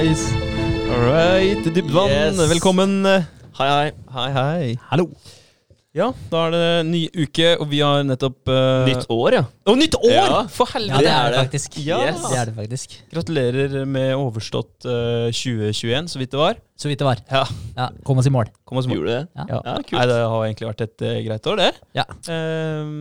Hallais. All right, dypt vann. Yes. Velkommen. Hei, hei. Hei, hei. Hallo. Ja, da er det ny uke, og vi har nettopp uh... Nytt år, ja. Å, nytt år! Ja. For Ja, det er det faktisk. Ja. Yes. Det er det faktisk. Gratulerer med overstått uh, 2021, så vidt det var. Så vidt det var. Ja, Ja, Kom oss i mål. kom oss i mål. Gjorde det? Ja. Ja. Kult. Nei, det har egentlig vært et uh, greit år, det. Ja. Um,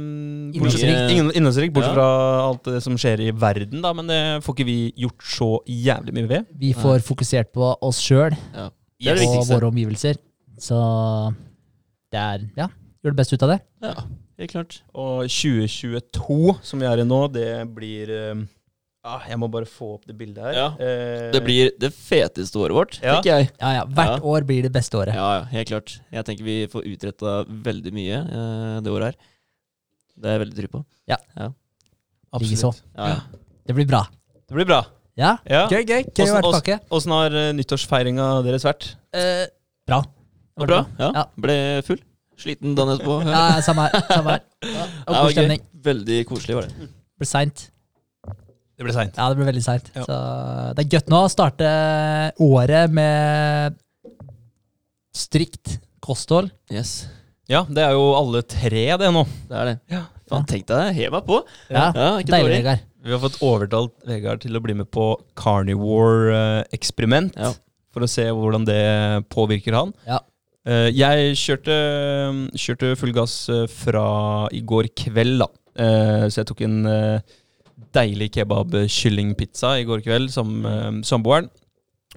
Innholdsrikt. Innholdsrikt, bortsett fra alt det som skjer i verden, da, men det får ikke vi gjort så jævlig mye ved. Vi får fokusert på oss sjøl og våre omgivelser. Så det er Ja, gjør det beste ut av det. Ja, helt klart. Og 2022, som vi er i nå, det blir ah, Jeg må bare få opp det bildet her. Ja. Eh, Det blir det feteste året vårt, Ja. tenker jeg. Ja, ja. Hvert Ja. år blir det beste året. Ja, ja, helt klart. Jeg tenker vi får utretta veldig mye eh, det året her. Det er jeg veldig trygg på. absolutt. Likeså. Ja, ja. Det blir bra. Det blir bra. Ja, Ja. gøy, gøy. Gøy å være tilbake. Åssen har nyttårsfeiringa deres vært? Eh, bra. Det var bra. Ja. Ja. Ble full. Sliten dagen etterpå. Ja, samme her. Samme her. Ja, og Ja, god gøy. stemning. Veldig koselig var det. Det ble seint. Det ble seint. Ja, det ble veldig seint. Ja. Så det er godt nå å starte året med strikt kosthold. Yes, Ja, det er jo alle tre, det nå. det er det. Ja. Faen, tenk deg det. Hev meg på. Ja, Ja, ikke Deilig, dårlig. Vegard. Vi har fått overtalt Vegard til å bli med på Carnivore-eksperiment. Ja. For å se hvordan det påvirker han. Ja. Eh, jeg kjørte, kjørte full gass eh, fra i går kveld, da. Eh, så jeg tok en deilig kebab-kyllingpizza i går kveld som uh, samboeren.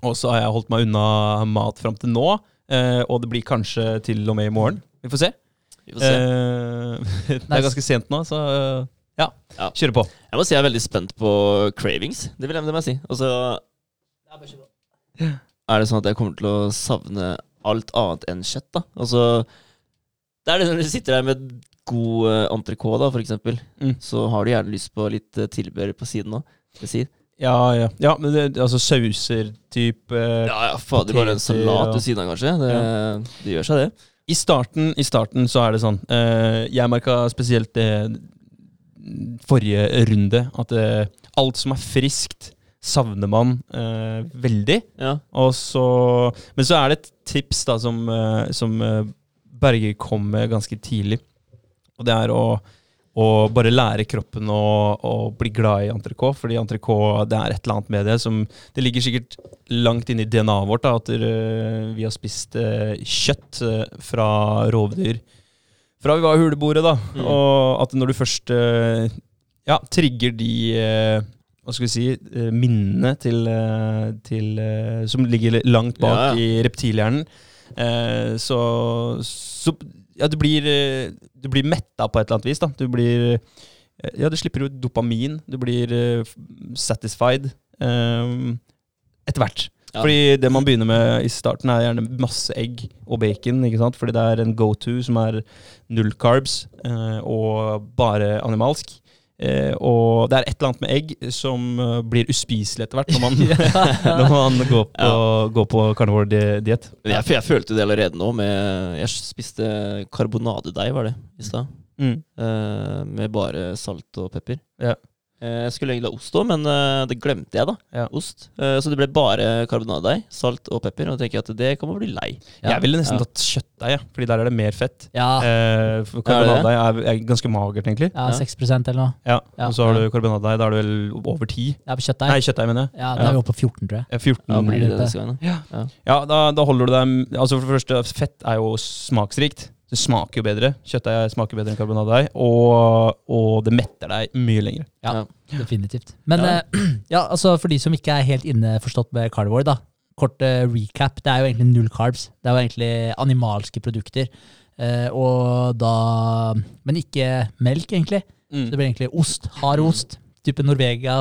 Og så har jeg holdt meg unna mat fram til nå. eh, og det blir kanskje til og med i morgen. Vi får se. Vi får se. Eh, det er ganske sent nå, så ja. Ja. Kjøre på. Jeg må si jeg er veldig spent på cravings. Det vil jeg, det må jeg si. Altså, er det sånn at jeg kommer til å savne alt annet enn kjøtt. da Altså Det er det når du sitter der med god uh, entrecôte, da, for eksempel. Mm. Så har du gjerne lyst på litt uh, tilbehør på siden òg. Ja, ja. ja men det, altså sauser type eh, Ja, ja, fader, bare en salat salat og- siden av, kanskje. Det, det gjør seg, det. I starten, I starten så er det sånn uh, Jeg merka spesielt det forrige runde, at eh, alt som er friskt, savner man eh, veldig. Ja. Så, men så er det et tips da som, eh, som eh, Berger kom med ganske tidlig. Og det er å, å bare lære kroppen å, å bli glad i entrecôte. Fordi entrecôte det er et eller annet med det som Det ligger sikkert langt inne i DNA-et vårt da, at eh, vi har spist kjøtt fra rovdyr fra vi var i hulebordet. da, Mm. Og at når du først ja, trigger de hva skal vi si, eh, minnene til, eh, til eh, Som ligger langt bak Ja, i reptilhjernen. Eh, så, så Ja, du blir, du blir metta på et eller annet vis. da. Du blir Ja, du slipper ut dopamin. Du blir satisfied etter hvert. Ja. Fordi det man begynner med i starten, er gjerne masse egg og bacon. ikke sant? Fordi det er en go-to som er null carbs eh, og bare animalsk. Eh, og det er et eller annet med egg som eh, blir uspiselig etter hvert når man, når man går på, går på carnivore-diett. Jeg, jeg følte det allerede nå. Med, jeg spiste karbonadedeig, var det, i stad. Mm. Eh, med bare salt og pepper. Ja. Eh, jeg skulle egentlig ha ost òg, men eh, det glemte jeg, da. Ja. Ost. Eh, så det ble bare karbonadedeig, salt og pepper. Og da tenker jeg at det kan man bli lei. Ja. Jeg ville nesten Ja. tatt kjøttdeig, fordi der er det mer fett. Ja, Eh, karbonadedeig er, er ganske magert, egentlig. ja 6% eller noe. Ja. Ja. Og så har du karbonadedeig, da er det vel over 10? Ja, på kjøttdeig. Nei, kjøttdeig, mener jeg. Ja, da er vi oppe på 14, tror jeg. Ja, 14 Ja, blir det det. da. Ja, da, da holder du deg Altså For det første, fett er jo smaksrikt. Det smaker jo bedre. Kjøttdeig smaker bedre enn karbonadedeig. Og, og det metter deg mye lenger. Ja. Ja. Definitivt. Men Ja. eh, ja, altså for de som ikke er helt inneforstått med carnivore, da. Kort eh, recap. Det er jo egentlig null carbs. Det er jo egentlig animalske produkter. Eh, og da Men ikke melk, egentlig. Mm. Så det blir egentlig ost. Hard ost. Type Norvegia.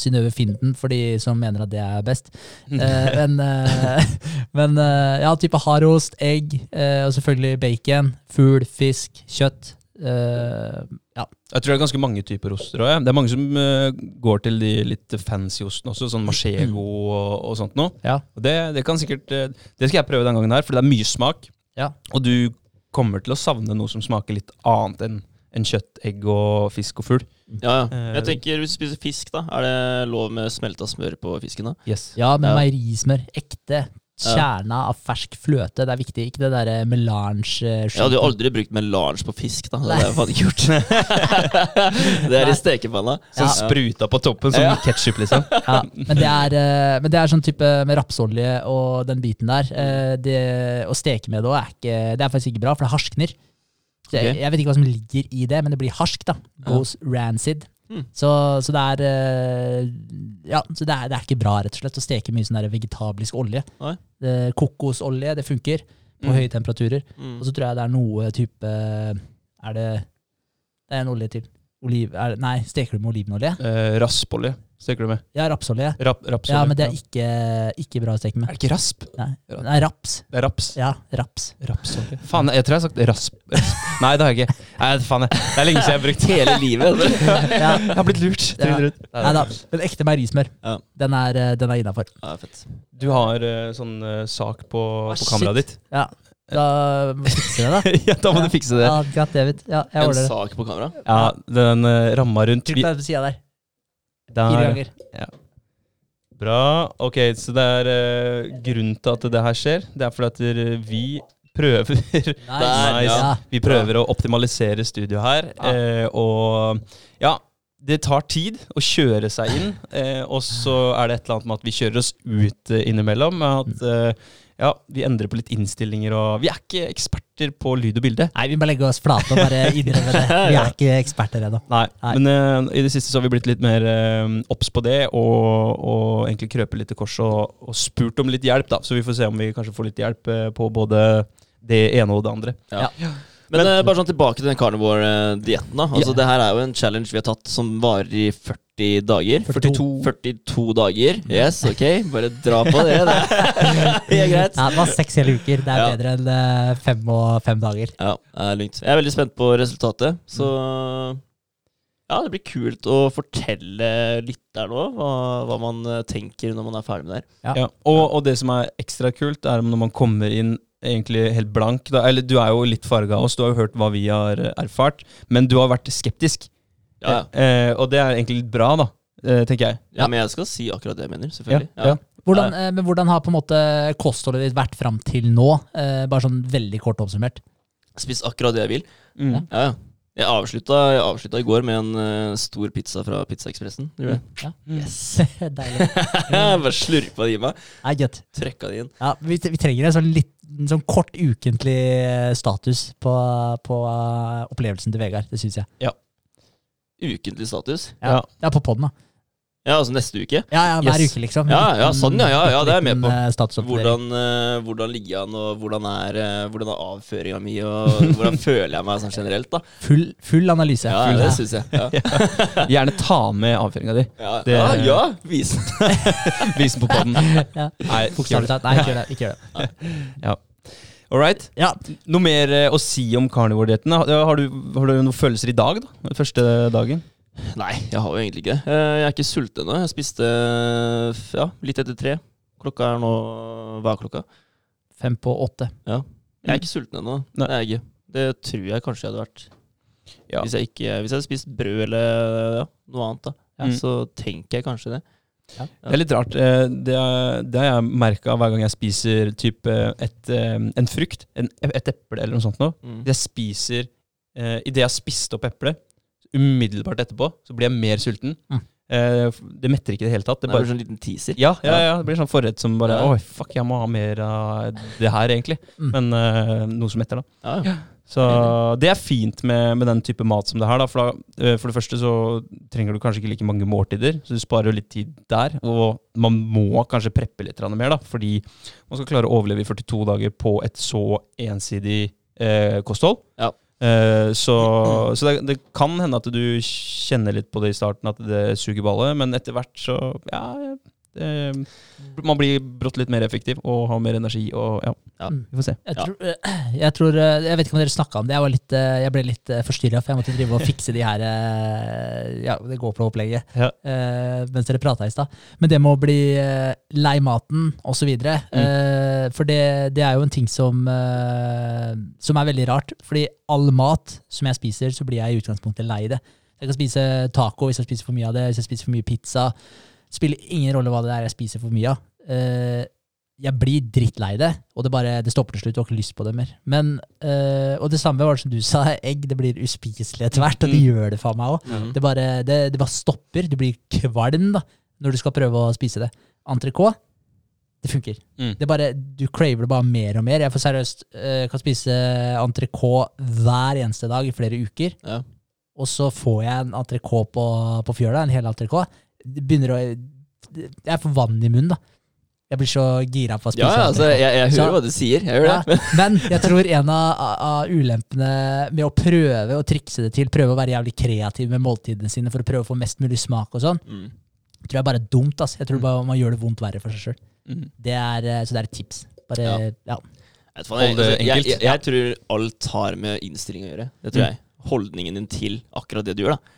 Synnøve Finden, for de som mener at det er best. Eh, men eh, men eh, ja, type hardost, egg, eh, og selvfølgelig bacon, fugl, fisk, kjøtt. Eh, ja. Jeg tror det er ganske mange typer oster òg. Det er mange som eh, går til de litt fancy ostene også, sånn machego og, og sånt noe. Ja. Og det, det kan sikkert Det skal jeg prøve den gangen her, for det er mye smak. Ja. Og du kommer til å savne noe som smaker litt annet enn en kjøtt, egg og fisk og fugl. Ja, ja. Eh, Jeg tenker Hvis du spiser fisk, da er det lov med smelta smør på fisken? da? Yes. Ja, med Ja. meierismør. Ekte. Kjerna av fersk fløte. Det er viktig. Ikke det derre melange eh, Jeg hadde jo aldri brukt melange på fisk, da. Det hadde jeg faen ikke gjort. det er i stekepanna. Sånn Ja. spruta på toppen som Ja. ketsjup, liksom. Ja, men det, er, eh, men det er sånn type med rapsolje og den biten der. Det, å steke med det òg er, det er faktisk ikke bra, for det harskner. Så Jeg, jeg vet ikke hva som ligger i det, men det blir harsk. da. Goes rancid. Mm. Så, så det er eh, Ja, så det er, det er ikke bra, rett og slett, å steke mye sånn der vegetablisk olje. Det, kokosolje, det funker på Mm. høye temperaturer. Mm. Og så tror jeg det er noe type Er det Det er en olje til. Oliv, er, nei, steker du med olivenolje? Eh, raspolje steker du med. Ja, rapsolje. Rap, rapsolje. Ja, men det er ikke, ikke bra å steke med. Er det ikke rasp? Nei, nei raps. Det er raps. Ja, raps. Rapsolje. Faen, jeg tror jeg har sagt rasp. Nei, det har jeg ikke. Nei, faen. Det er lenge siden jeg har brukt Hele livet. Ja. Jeg har blitt lurt. Ja. Nei da, men ekte meierismør, Ja. den er, eh, den er innafor. Ja, fett. Du har eh, sånn eh, sak på, på kameraet ditt. Ja, da må du fikse det, da. ja, da må du fikse det. Ja, greit, David. Ja, jeg En ordner det. sak på kamera? Ja, den uh, ramma rundt Trykk deg på sida der. der. Fire ganger. Bra. Ok, så det er eh, grunnen til at det her skjer. Det er fordi at eh, vi prøver Nice. Ja. Vi prøver å optimalisere studio her. Ja. Eh, og ja, det tar tid å kjøre seg inn. Eh, og så er det et eller annet med at vi kjører oss ut eh, innimellom. med At eh, ja, vi endrer på litt innstillinger og Vi er ikke eksperter på lyd og bilde. Nei, vi må legge oss flate og bare innrømme det. Vi er ikke eksperter ennå. Nei, Nei. men uh, i det siste så har vi blitt litt mer eh, obs på det, og, og egentlig krøpet litt til korset og, og spurt om litt hjelp, da. Så vi får se om vi kanskje får litt hjelp uh, på både det ene og det andre. Ja. Men, eh, bare sånn tilbake til den carnivore-dietten. da Altså Ja. Det her er jo en challenge vi har tatt som varer i 40 dager. 42. 42 dager. Yes, ok. Bare dra på det. Det er greit. Ja, det var seks hele uker. Det er Ja. bedre enn eh, fem og fem dager. Ja, det er lugnt. Jeg er veldig spent på resultatet. Så ja, det blir kult å fortelle lytteren òg hva, hva man eh, tenker når man er ferdig med det her. Ja. Ja. Og, og det som er ekstra kult, er når man kommer inn egentlig helt blank. Da, eller du er jo litt farga av oss, du har jo hørt hva vi har eh, erfart, men du har vært skeptisk. Ja, ja. Eh, og det er egentlig litt bra, da, eh, tenker jeg. ja, men jeg skal si akkurat det jeg mener, selvfølgelig. Ja, ja. Hvordan, eh, men hvordan har på en måte kostholdet ditt vært fram til nå? Eh, bare sånn veldig kort oppsummert. Spist akkurat det jeg vil. Mm. Ja. Ja, ja. Jeg avslutta, jeg avslutta i går med en uh, stor pizza fra Pizzaekspressen. Ja. Mm. Yes. Deilig. Bare slurpa det i meg. Nei. Trøkka det inn. Ja, vi, vi trenger en sånn, litt, en sånn kort ukentlig status på, på uh, opplevelsen til Vegard. Det syns jeg. Ukentlig status. Ja, Ja. på poden, da. Ja, altså neste uke. Ja, ja, hver Yes. uke, liksom. Ja, ja, sånn, ja, ja, ja, det er jeg med på. Eh. Hvordan, uh, hvordan ligger jeg an, og hvordan er, uh, hvordan er avføringa mi, og hvordan føler jeg meg sånn generelt, da. Full, full analyse. Ja, Full, det syns jeg. Ja, Gjerne ta med avføringa di. ja, Det- ja, ja vis Vis den på poden. Ja. Nei, ikke gjør det. Nei, ikke gjør det. Ikke gjør det. All right. Ja, Noe mer eh, å si om carnivore-dietten? Har, du- har du noen følelser i dag, da? Den første dagen? Nei, jeg har jo egentlig ikke det. Eh, Jeg er ikke sulten ennå. Jeg spiste ja, litt etter tre. Klokka er nå Hva er klokka? fem på åtte. Jeg er ikke sulten ennå. Det er jeg ikke. Det tror jeg kanskje jeg hadde vært. Ja. Hvis, jeg ikke, hvis jeg hadde spist brød eller ja, noe annet, da, Ja. så tenker jeg kanskje det. Det er litt rart. eh, Det, er, det har jeg merka hver gang jeg spiser typ eh, et, eh, en frukt, en, et eple eller noe sånt noe. Mm. Jeg spiser Idet jeg har spist opp eplet, umiddelbart etterpå, så blir jeg mer sulten. Mm. Det metter ikke i det hele tatt. Det Det bare, bare sånn liten teaser. ja, ja, ja, det blir sånn forrett som bare Ja. Oi, fuck, jeg må ha mer av det her, egentlig. Mm. Men noe som metter, da. Ja, ja. Så det er fint med, med den type mat som det her. Da, for, da, eh, for det første så trenger du kanskje ikke like mange måltider, så du sparer jo litt tid der. Og man må kanskje preppe litt mer, da, fordi man skal klare å overleve i 42 dager på et så ensidig eh, kosthold. Ja. Eh, så så det, det kan hende at du kjenner litt på det i starten, at det suger ballet, men etter hvert så Ja, man blir brått litt mer effektiv og har mer energi og ja. Ja. Vi får se. Jeg tror, eh, jeg tror eh, Jeg vet ikke om dere snakka om det. Jeg, var litt, eh, jeg ble litt forstyrra, for jeg måtte drive og fikse de her eh, Ja, det GoPro-opplegget Ja. eh, mens dere prata i stad. Men det med å bli eh, lei maten osv. videre eh, For det, det er jo en ting som eh, Som er veldig rart. Fordi all mat som jeg spiser, så blir jeg i utgangspunktet lei det. Jeg kan spise taco hvis jeg spiser for mye av det, hvis jeg spiser for mye pizza. Spiller ingen rolle hva det er jeg spiser for mye av. Uh, jeg blir drittlei det, og det, bare, det stopper til slutt. Du har ikke lyst på det mer. Men, eh, og det samme var det som du sa, egg. Det blir uspiselig etter hvert, og det Mm. gjør det for meg òg. Mm. Det, det, det bare stopper. Du blir kvalm da, når du skal prøve å spise det. Entrecôte, det funker. Mm. Det bare, du craver det bare mer og mer. Jeg får seriøst eh, kan spise entrecôte hver eneste dag i flere uker, Ja. og så får jeg en entrecôte på, på fjøla, en hel entrecôte. Det begynner å Jeg får vann i munnen, da. Jeg blir så gira på å spise Ja, ja, altså, jeg, jeg hører Så- hva du sier. Jeg hører Ja, det. men jeg tror en av, av ulempene med å prøve å trikse det til, prøve å være jævlig kreativ med måltidene sine for å prøve å få mest mulig smak og sånn, Mm. tror jeg bare er dumt. ass. Jeg tror bare man gjør det vondt verre for seg sjøl. Mm. Det eh, så det er et tips. Bare, Ja. ja. Jeg, altså, jeg, jeg, jeg tror alt har med innstilling å gjøre. Det tror jeg. Holdningen din til akkurat det du gjør. da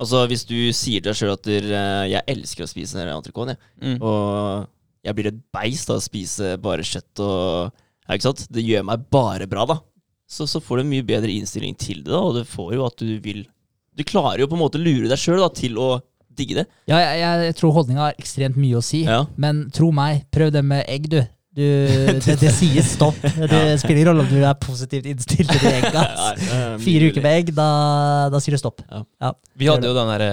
Altså Hvis du sier til deg sjøl at du, eh, 'jeg elsker å spise entrecôte, Mm. og jeg blir et beist av å spise bare kjøtt og ja, ikke sant? Det gjør meg bare bra, da. Så, så får du en mye bedre innstilling til det, da, og det får jo at du vil Du klarer jo på en måte å lure deg sjøl til å digge det. ja jeg, jeg tror holdninga har ekstremt mye å si, Ja. men tro meg, prøv det med egg, du. Du det, det sier stopp. Det spiller ingen rolle om du er positivt innstilt til eh, Fire uker med egg, da, da sier det stopp. Ja. Vi hadde jo den der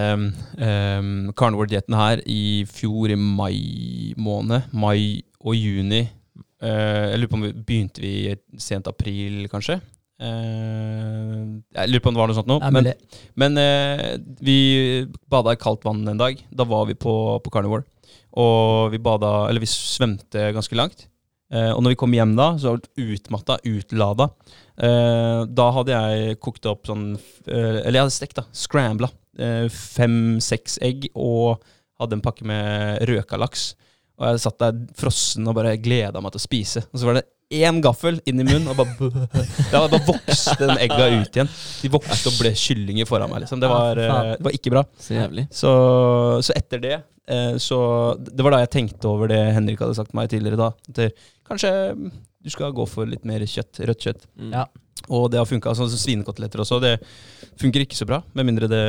um, carnivore-dietten her i fjor i mai måned. Mai og juni. Uh, jeg lurer på om vi begynte vi sent april, kanskje. Uh, jeg lurer på om det var noe sånt nå. Er Men, men uh, vi bada i kaldt vann en dag. Da var vi på, på carnivore. Og vi bada Eller vi svømte ganske langt. Eh, og når vi kom hjem da, så var vi utmatta, utlada. Eh, da hadde jeg kokt opp sånn eh, Eller jeg hadde stekt, da. Scrambla. Eh, Fem-seks egg og hadde en pakke med røka laks. Og jeg satt der frossen og bare gleda meg til å spise. Og så var det én gaffel inn i munnen, og bare, ja, bare vokste den egga ut igjen. De vokste og ble kyllinger foran meg. Liksom. Det, var, eh, det var ikke bra. Så jævlig. Så, så etter det eh, så Det var da jeg tenkte over det Henrik hadde sagt meg tidligere. da At Kanskje du skal gå for litt mer kjøtt, rødt kjøtt. Mm. Ja. Og det har funka. Altså, svinekoteletter også. Det funker ikke så bra, med mindre det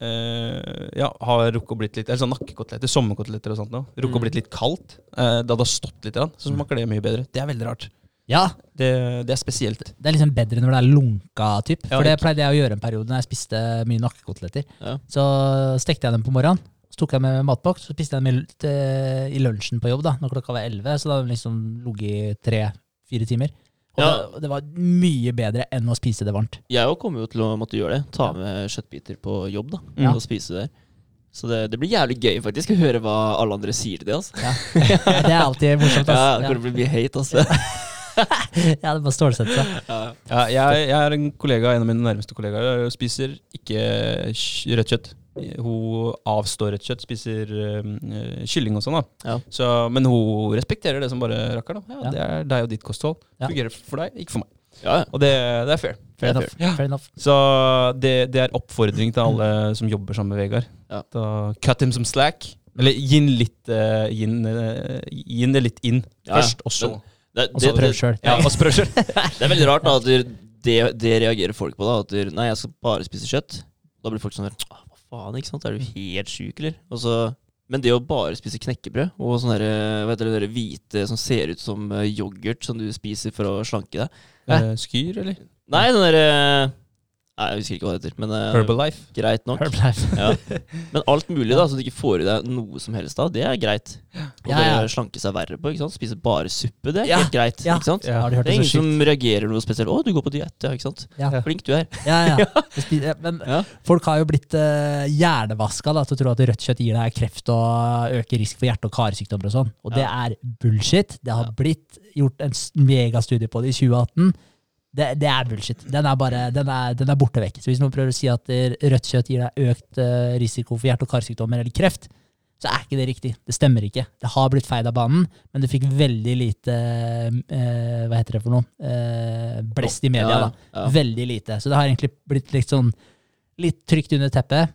eh, ja, har rukket å blitt litt Eller sånn nakkekoteletter, sommerkoteletter og sånt noe. Rukket å Mm. blitt litt kaldt. Uh, det har stått litt, så smaker det mye bedre. Det er veldig rart. Ja, Det, det er spesielt. det er liksom bedre når det er lunka typ. Ja, For det pleide jeg å gjøre en periode når jeg spiste mye nakkekoteletter. Ja. Så stekte jeg dem på morgenen. Så tok jeg med matboks, så spiste jeg dem i, til, i lunsjen på jobb da, når klokka var 11. Så da hadde de liksom ligget i tre-fire timer. Og Ja. det, det var mye bedre enn å spise det varmt. Jeg òg kommer jo til å måtte gjøre det. Ta med kjøttbiter på jobb da Ja. og spise der. Så det, det blir jævlig gøy faktisk å høre hva alle andre sier til det. Altså. Ja. Ja, det er alltid morsomt. Ja, det Ja, kommer til å bli hate, altså. ja, det er bare stålsette seg. Ja. Ja, jeg, jeg er en kollega, en av mine nærmeste kollegaer, spiser ikke rødt kjøtt. Hun avstår rødt kjøtt, spiser eh, kylling og sånn. da. Ja. Så, men hun respekterer det som bare rakker. da. Ja, Ja. Det er deg og ditt kosthold. Ja. Fungerer for deg, ikke for meg. Ja, ja. Og det, det er fair. Fair fair, enough. Fair enough. Så det, det er oppfordring til alle som jobber sammen med Vegard. Ja. Da cut him some slack. Eller gi den litt, uh, det litt inn Ja, først, og så Og så prøv sjøl. ja, og så prøv selv. det er veldig rart da at det, det reagerer folk på. da At Nei, jeg skal bare spise kjøtt. Da blir folk sånn der «Ah, Hva faen, ikke sant? Er du helt sjuk, eller? Så, men det å bare spise knekkebrød og sånn der, Hva heter der hvite som ser ut som eh, yoghurt som du spiser for å slanke deg Eh, Skyr, eller? Nei, den derre Nei, jeg husker ikke hva det heter. Men eh, Herbalife. greit nok. Herbalife. Ja. Men alt mulig, da, så du ikke får i deg noe som helst da, det er greit. Og Ja, ja. slanke seg verre på. ikke sant? Spise bare suppe, det er Ja, helt greit. ja. ikke sant? Ja. Har du hørt Det er ingen som reagerer noe spesielt. 'Å, du går på diett', ja, ikke sant? Ja. Flink du er. Ja, ja. Men Ja. folk har jo blitt uh, hjernevaska da, til å tro at rødt kjøtt gir deg kreft og øker risk for hjerte- og karsykdommer og sånn. Og det er bullshit. Det har blitt gjort en megastudie på det i 2018. Det, det er bullshit. Den er, bare, den, er, den er borte vekk. Så hvis noen prøver å si at eh, rødt kjøtt gir deg økt eh, risiko for hjerte- og karsykdommer eller kreft, så er ikke det riktig. Det stemmer ikke. Det har blitt feid av banen, men det fikk veldig lite eh, Hva heter det for noe? Eh, blest i media, da. ja. Veldig lite. Så det har egentlig blitt litt sånn litt trygt under teppet,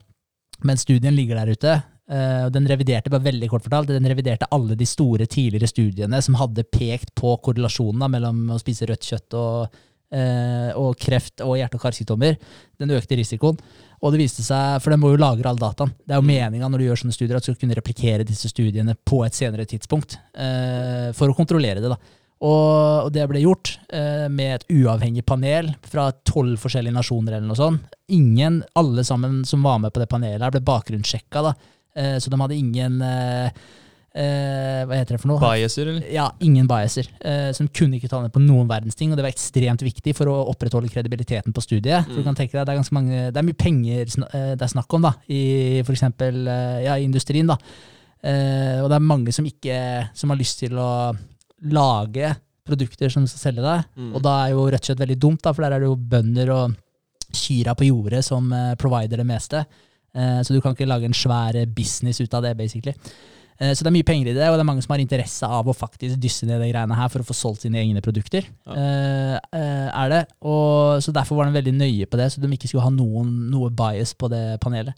men studien ligger der ute. Uh, den reviderte bare veldig kort fortalt, den reviderte alle de store tidligere studiene som hadde pekt på korrelasjonen da, mellom å spise rødt kjøtt og, og kreft og hjerte- og karsykdommer. Den økte risikoen. Og det viste seg, for den må jo lagre all dataen. Det er jo meninga når du gjør sånne studier at du skal kunne replikere disse studiene på et senere tidspunkt. eh, for å kontrollere det. da. Og, og det ble gjort eh, med et uavhengig panel fra tolv forskjellige nasjoner. eller noe sånt. Ingen, alle sammen som var med på det panelet, her ble bakgrunnssjekka. da. Eh, så de hadde ingen eh, eh, Hva heter det for noe? Biaser, eller? Ja, ingen biaser. Eh, som kunne ikke ta ned på noen verdens ting, og det var ekstremt viktig for å opprettholde kredibiliteten på studiet. For du kan tenke deg, Det er ganske mange, det er mye penger eh, det er snakk om da, i f.eks. eksempel ja, i industrien. da. Eh, og det er mange som ikke som har lyst til å lage produkter som skal selge deg. Mm. Og da er jo rødt kjøtt veldig dumt, da, for der er det jo bønder og kyra på jordet som eh, provider det meste. Eh, så du kan ikke lage en svær business ut av det, basically. Eh, Så det er mye penger i det, og det er mange som har interesse av å faktisk dysse ned de greiene her for å få solgt sine egne produkter. Ja. Eh, eh, er det. Og, så derfor var de veldig nøye på det, så de ikke skulle ha noen, noe bias på det panelet.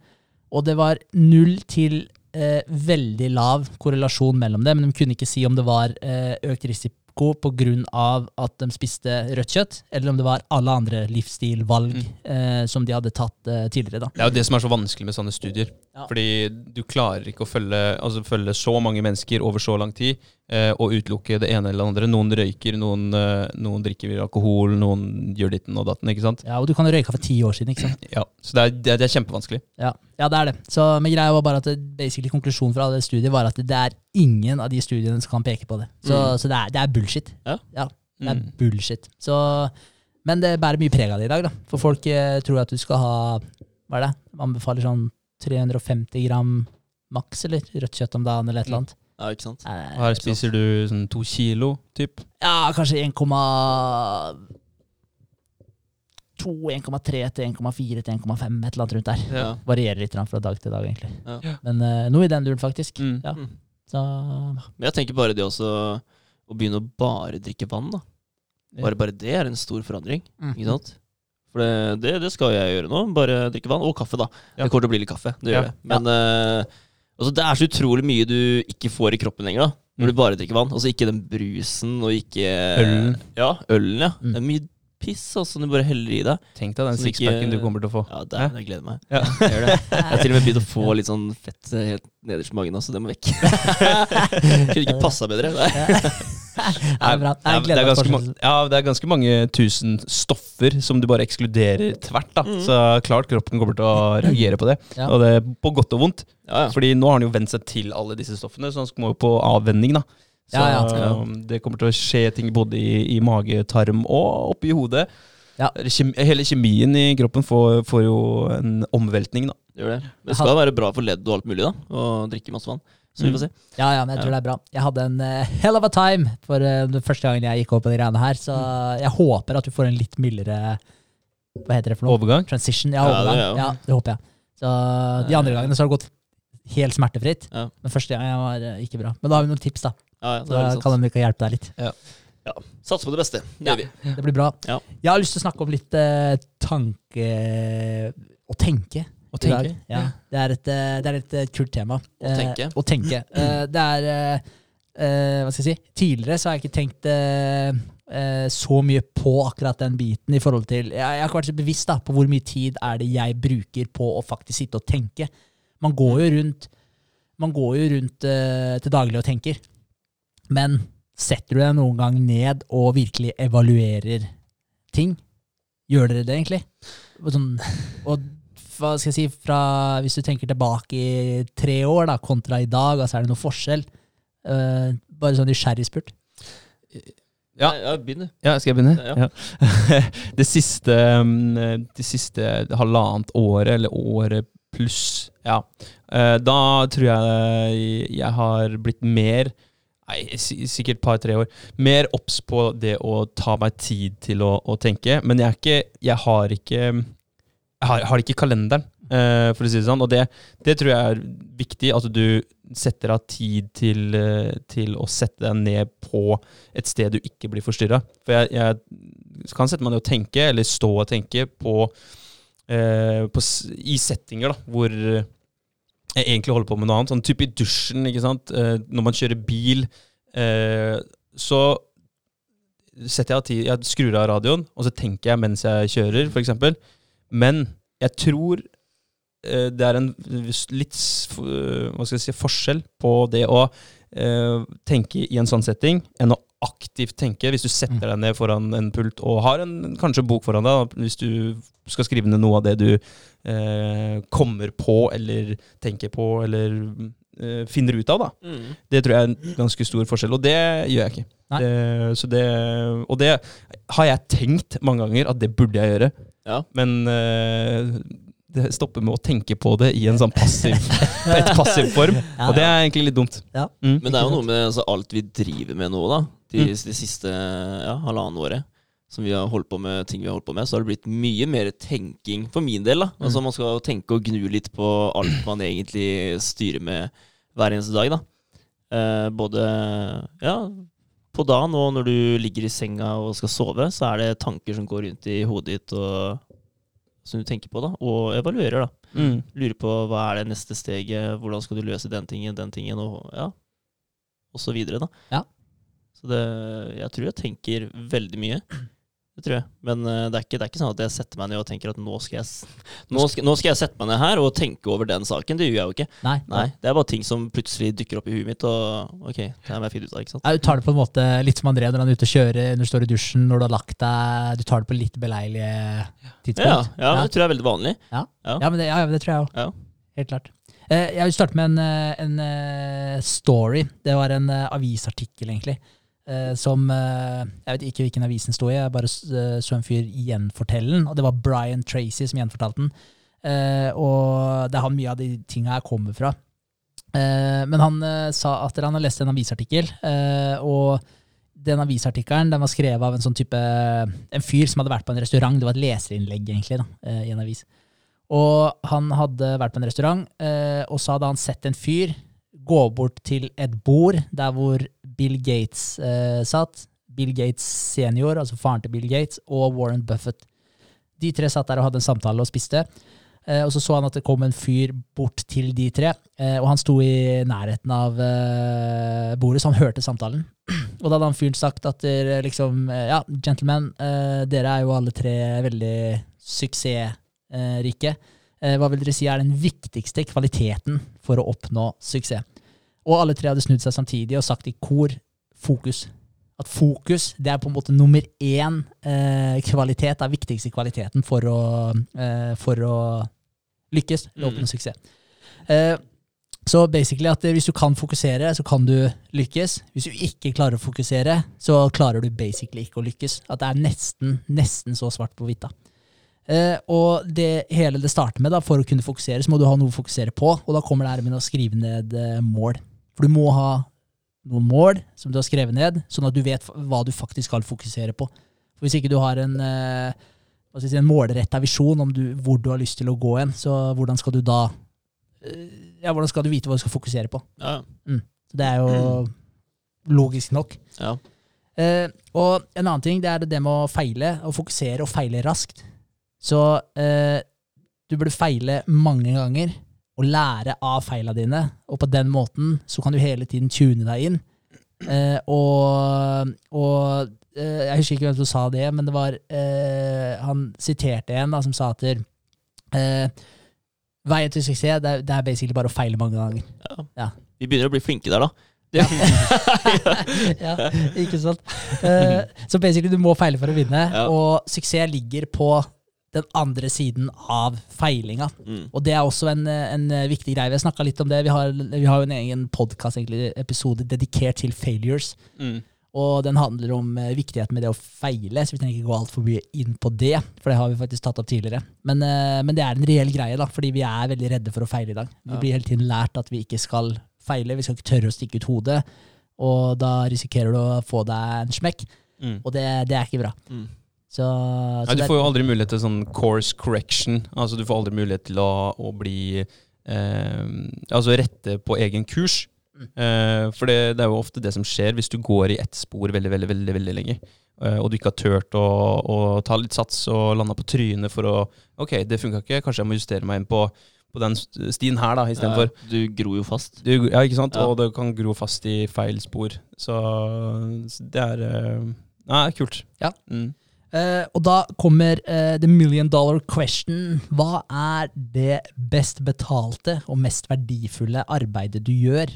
Og det var null til eh, veldig lav korrelasjon mellom det, men de kunne ikke si om det var eh, økt risiko på grunn av at de spiste rødt kjøtt, eller om det var alle andre livsstilvalg eh, som de hadde tatt eh, tidligere. da. Det er jo det som er så vanskelig med sånne studier. Ja. Fordi du klarer ikke å følge, altså følge så mange mennesker over så lang tid og utelukke det ene eller det andre. Noen røyker, noen, eh, noen drikker alkohol, noen gjør ditten og datten. ikke sant? Ja, Og du kan røyke for ti år siden, ikke sant? Ja, Så det er, det er, det er kjempevanskelig. Ja, ja, det er det. Så men greia var bare at basically konklusjonen fra det studiet var at det er ingen av de studiene som kan peke på det. Så, Mm. så det, er, det er bullshit. Ja. ja det er Mm. bullshit. Så, men det bærer mye preg av det i dag, da. For folk eh, tror at du skal ha Hva er det? Man anbefaler sånn 350 gram maks, eller rødt kjøtt om dagen, eller et eller annet. Ja, ikke sant? Eh, Og her spiser du sånn to kilo, typ. Ja, kanskje 1,2, 1,3 til 1,4 til 1,5, et eller annet rundt der. Ja. Varierer litt grann fra dag til dag, egentlig. Ja. Men eh, noe i den duren, faktisk. Mm. Ja. Mm. Så Men jeg tenker bare det også Å begynne å bare drikke vann, da. Bare, bare det er en stor forandring. Mm. Ikke sant? For det, det, det skal jeg gjøre nå. Bare drikke vann. Og kaffe, da. Ja. Det kommer til å bli litt kaffe. Det gjør Ja. det. Men eh, altså, det er så utrolig mye du ikke får i kroppen lenger, da. Når Mm. du bare drikker vann. Altså ikke den brusen og ikke Ølen. Ja, ølen, ja. Mm. Det er mye piss altså, som du bare heller i deg. Tenk deg den sixpacken du kommer til å få. Ja, det jeg gleder meg. Ja. Jeg. Jeg har til og med begynt å få litt sånn fett eh, helt nederst i magen også, det må vekk. Kunne ikke passa bedre. Nei. Det er bra. Jeg gleder meg ganske til mange, ja, det er ganske mange tusen stoffer som du bare ekskluderer tvert. da Mm. Så klart kroppen kommer til å reagere på det. Ja. Og det er på godt og vondt. Ja, ja. Fordi nå har han jo vent seg til alle disse stoffene, så han må jo på avvenning. da Så Ja, ja. um, det kommer til å skje ting både i, i mage, tarm og oppi hodet. Ja. Kjem, hele kjemien i kroppen får, får jo en omveltning. da Det gjør det. Det skal være bra for ledd og alt mulig, da. Å drikke masse vann. Så vi får se. Ja, ja, men jeg tror det er bra. Jeg hadde en uh, hell of a time for uh, den første gangen jeg gikk opp på de greiene her, så jeg håper at du får en litt mildere Hva heter det for noe? Overgang. Transition? Ja, Ja, det overgang. er Ja, det håper jeg. Så de andre gangene så har det gått helt smertefritt. Ja. Men første gangen var uh, ikke bra. Men da har vi noen tips, da. Ja, ja, Så kan hende vi kan hjelpe deg litt. Satse på det beste. Det Ja. gjør vi. Det blir bra. Ja. Jeg har lyst til å snakke om litt eh, tanke Å tenke. Å tenke. Ja. Det er et, eh, det er et eh, kult tema. Å tenke. Eh, å tenke. Eh, det er eh, eh, Hva skal jeg si? Tidligere så har jeg ikke tenkt så mye på akkurat den biten i forhold til Jeg, jeg har ikke vært så bevisst da, på hvor mye tid er det jeg bruker på å faktisk sitte og tenke. Man går jo rundt Man går jo rundt eh, til daglig og tenker. Men setter du deg noen gang ned og virkelig evaluerer ting? Gjør dere det, egentlig? Sånn, og hva skal jeg si, fra, hvis du tenker tilbake i tre år da, kontra i dag, altså er det noe forskjell? Uh, bare sånn nysgjerrig spurt. Ja. Ja begynn, du. Ja, skal jeg begynne? Ja. Ja. det, siste, um, det siste halvannet året, eller året pluss, ja. Eh, Da tror jeg jeg har blitt mer Nei, sikkert et par-tre år. Mer obs på det å ta meg tid til å, å tenke. Men jeg er ikke Jeg har ikke Har, har ikke kalenderen, eh, for å si det sånn. Og det, det tror jeg er viktig. At du setter av tid til, eh, til å sette deg ned på et sted du ikke blir forstyrra. For jeg, jeg kan sette meg ned og tenke, eller stå og tenke, på, eh, på, i settinger da, hvor jeg egentlig holder på med noe annet. Sånn type i dusjen, ikke sant. Eh, når man kjører bil, eh, så setter jeg av tid Jeg skrur av radioen, og så tenker jeg mens jeg kjører, f.eks. Men jeg tror eh, det er en litt s- hva skal jeg si, forskjell på det å eh, tenke i en sånn setting, enn å aktivt tenke. Hvis du setter deg ned foran en pult og har en, kanskje en bok foran deg, hvis du skal skrive ned noe av det du eh, kommer på eller tenker på eller eh, finner ut av, da. Mm. Det tror jeg er en ganske stor forskjell, og det gjør jeg ikke. Det, så det, og det har jeg tenkt mange ganger at det burde jeg gjøre, Ja. men uh, det stopper med å tenke på det i en sånn passiv, et passiv form, Ja. og det er egentlig litt dumt. Ja. Mm. Men det er jo noe med altså, alt vi driver med nå, da. De, Mm. de siste ja, halvannen året. Som vi har holdt på med ting vi har holdt på med, så har det blitt mye mer tenking for min del. da. Altså Man skal tenke og gnu litt på alt man egentlig styrer med hver eneste dag. da. Eh, både ja, på dagen og når du ligger i senga og skal sove, så er det tanker som går rundt i hodet ditt og som du tenker på, da, og evaluerer. da. Mm. Lurer på hva er det neste steget, hvordan skal du løse den tingen, den tingen, og ja, og så videre, da. Ja. Så det, jeg tror jeg tenker veldig mye. Det tror jeg. Men uh, det, er ikke, det er ikke sånn at jeg setter meg ned og tenker at nå skal, jeg, nå, skal, nå skal jeg sette meg ned her og tenke over den saken. Det gjør jeg jo ikke. Nei. Nei, Det er bare ting som plutselig dukker opp i huet mitt, og ok, det er må jeg finne ut av. ikke sant? Ja, Du tar det på en måte litt som André når han er ute og kjører, når du står i dusjen, når du har lagt deg. Du tar det på litt beleilige Ja, tidspunkt. ja, det tror jeg er veldig vanlig. Ja, Ja. ja, men det, ja, ja, det tror jeg òg. Ja. Helt klart. Uh, jeg vil starte med en, eh, en uh, story. Det var en avisartikkel, egentlig. Eh, som eh, Jeg vet ikke hvilken avis den sto i, jeg bare eh, så en fyr gjenfortelle den. Og det var Brian Tracy som gjenfortalte den. Og det er han mye av de tinga her kommer fra. Men han sa at han har lest en avisartikkel, og den avisartikkelen den var skrevet av en sånn type En fyr som hadde vært på en restaurant. Det var et leserinnlegg, egentlig, da, i en avis. Og han hadde vært på en restaurant, og så hadde han sett en fyr gå bort til et bord der hvor Bill Gates eh, satt. Bill Gates senior, altså faren til Bill Gates, og Warren Buffett. De tre satt der og hadde en samtale og spiste. Eh, og så så han at det kom en fyr bort til de tre, eh, og han sto i nærheten av eh, bordet, så han hørte samtalen. Og da hadde han fyren sagt at dere liksom eh, Ja, gentlemen, eh, dere er jo alle tre veldig suksessrike. Eh, hva vil dere si er den viktigste kvaliteten for å oppnå suksess? Og alle tre hadde snudd seg samtidig og sagt i kor fokus. At fokus det er på en måte nummer én eh, kvalitet, er viktigste kvaliteten for å, eh, for å lykkes eller oppnå Mm. suksess. Eh, så basically at eh, hvis du kan fokusere, så kan du lykkes. Hvis du ikke klarer å fokusere, så klarer du basically ikke å lykkes. At det er nesten, nesten så svart på hvitt. Eh, og det hele det starter med, da, for å kunne fokusere, så må du ha noe å fokusere på. Og da kommer det her med å skrive ned eh, mål. For du må ha noen mål som du har skrevet ned, sånn at du vet hva du faktisk skal fokusere på. For Hvis ikke du har en, eh, si, en målretta visjon om du, hvor du har lyst til å gå hen, så hvordan skal du da eh, ja, hvordan skal du vite hva du skal fokusere på? Ja, Så det er jo logisk nok. ja. Eh, og en annen ting det er det med å feile, å fokusere og feile raskt. Så eh, du burde feile mange ganger og lære av feila dine, og på den måten så kan du hele tiden tune deg inn. Eh, og og eh, jeg husker ikke hvem som sa det, men det var eh, Han siterte en da, som sa at eh, veien til suksess det er, det er basically bare å feile mange ganger. ja. Ja. Vi begynner å bli flinke der, da. ja, ikke sant? Eh, så basically, du må feile for å vinne, Ja. og suksess ligger på den andre siden av feilinga. Mm. Og det er også en, en viktig greie. Vi har snakka litt om det. Vi har, vi har jo en egen podkast, episode dedikert til failures. Mm. Og den handler om eh, viktigheten med det å feile, så vi trenger ikke gå altfor mye inn på det. For det har vi faktisk tatt opp tidligere. Men, eh, men det er en reell greie, da, fordi vi er veldig redde for å feile i dag. Vi blir hele tiden lært at vi ikke skal feile, vi skal ikke tørre å stikke ut hodet. Og da risikerer du å få deg en smekk, Mm. og det, det er ikke bra. Mm. Så, så Nei, du får jo aldri mulighet til sånn course correction. Altså Du får aldri mulighet til å, å bli eh, Altså rette på egen kurs. Eh, for det, det er jo ofte det som skjer hvis du går i ett spor veldig, veldig, veldig, veldig lenge. eh, og du ikke har turt å, å ta litt sats og landa på trynet for å Ok, det funka ikke, kanskje jeg må justere meg inn på, på den stien her, da, istedenfor. Ja, du gror jo fast. Du, ja, ikke sant? Ja. Og det kan gro fast i feil spor. Så så det er eh, Nei, kult. Ja. Mm. Eh, og da kommer uh, the million dollar question. Hva er det best betalte og mest verdifulle arbeidet du gjør?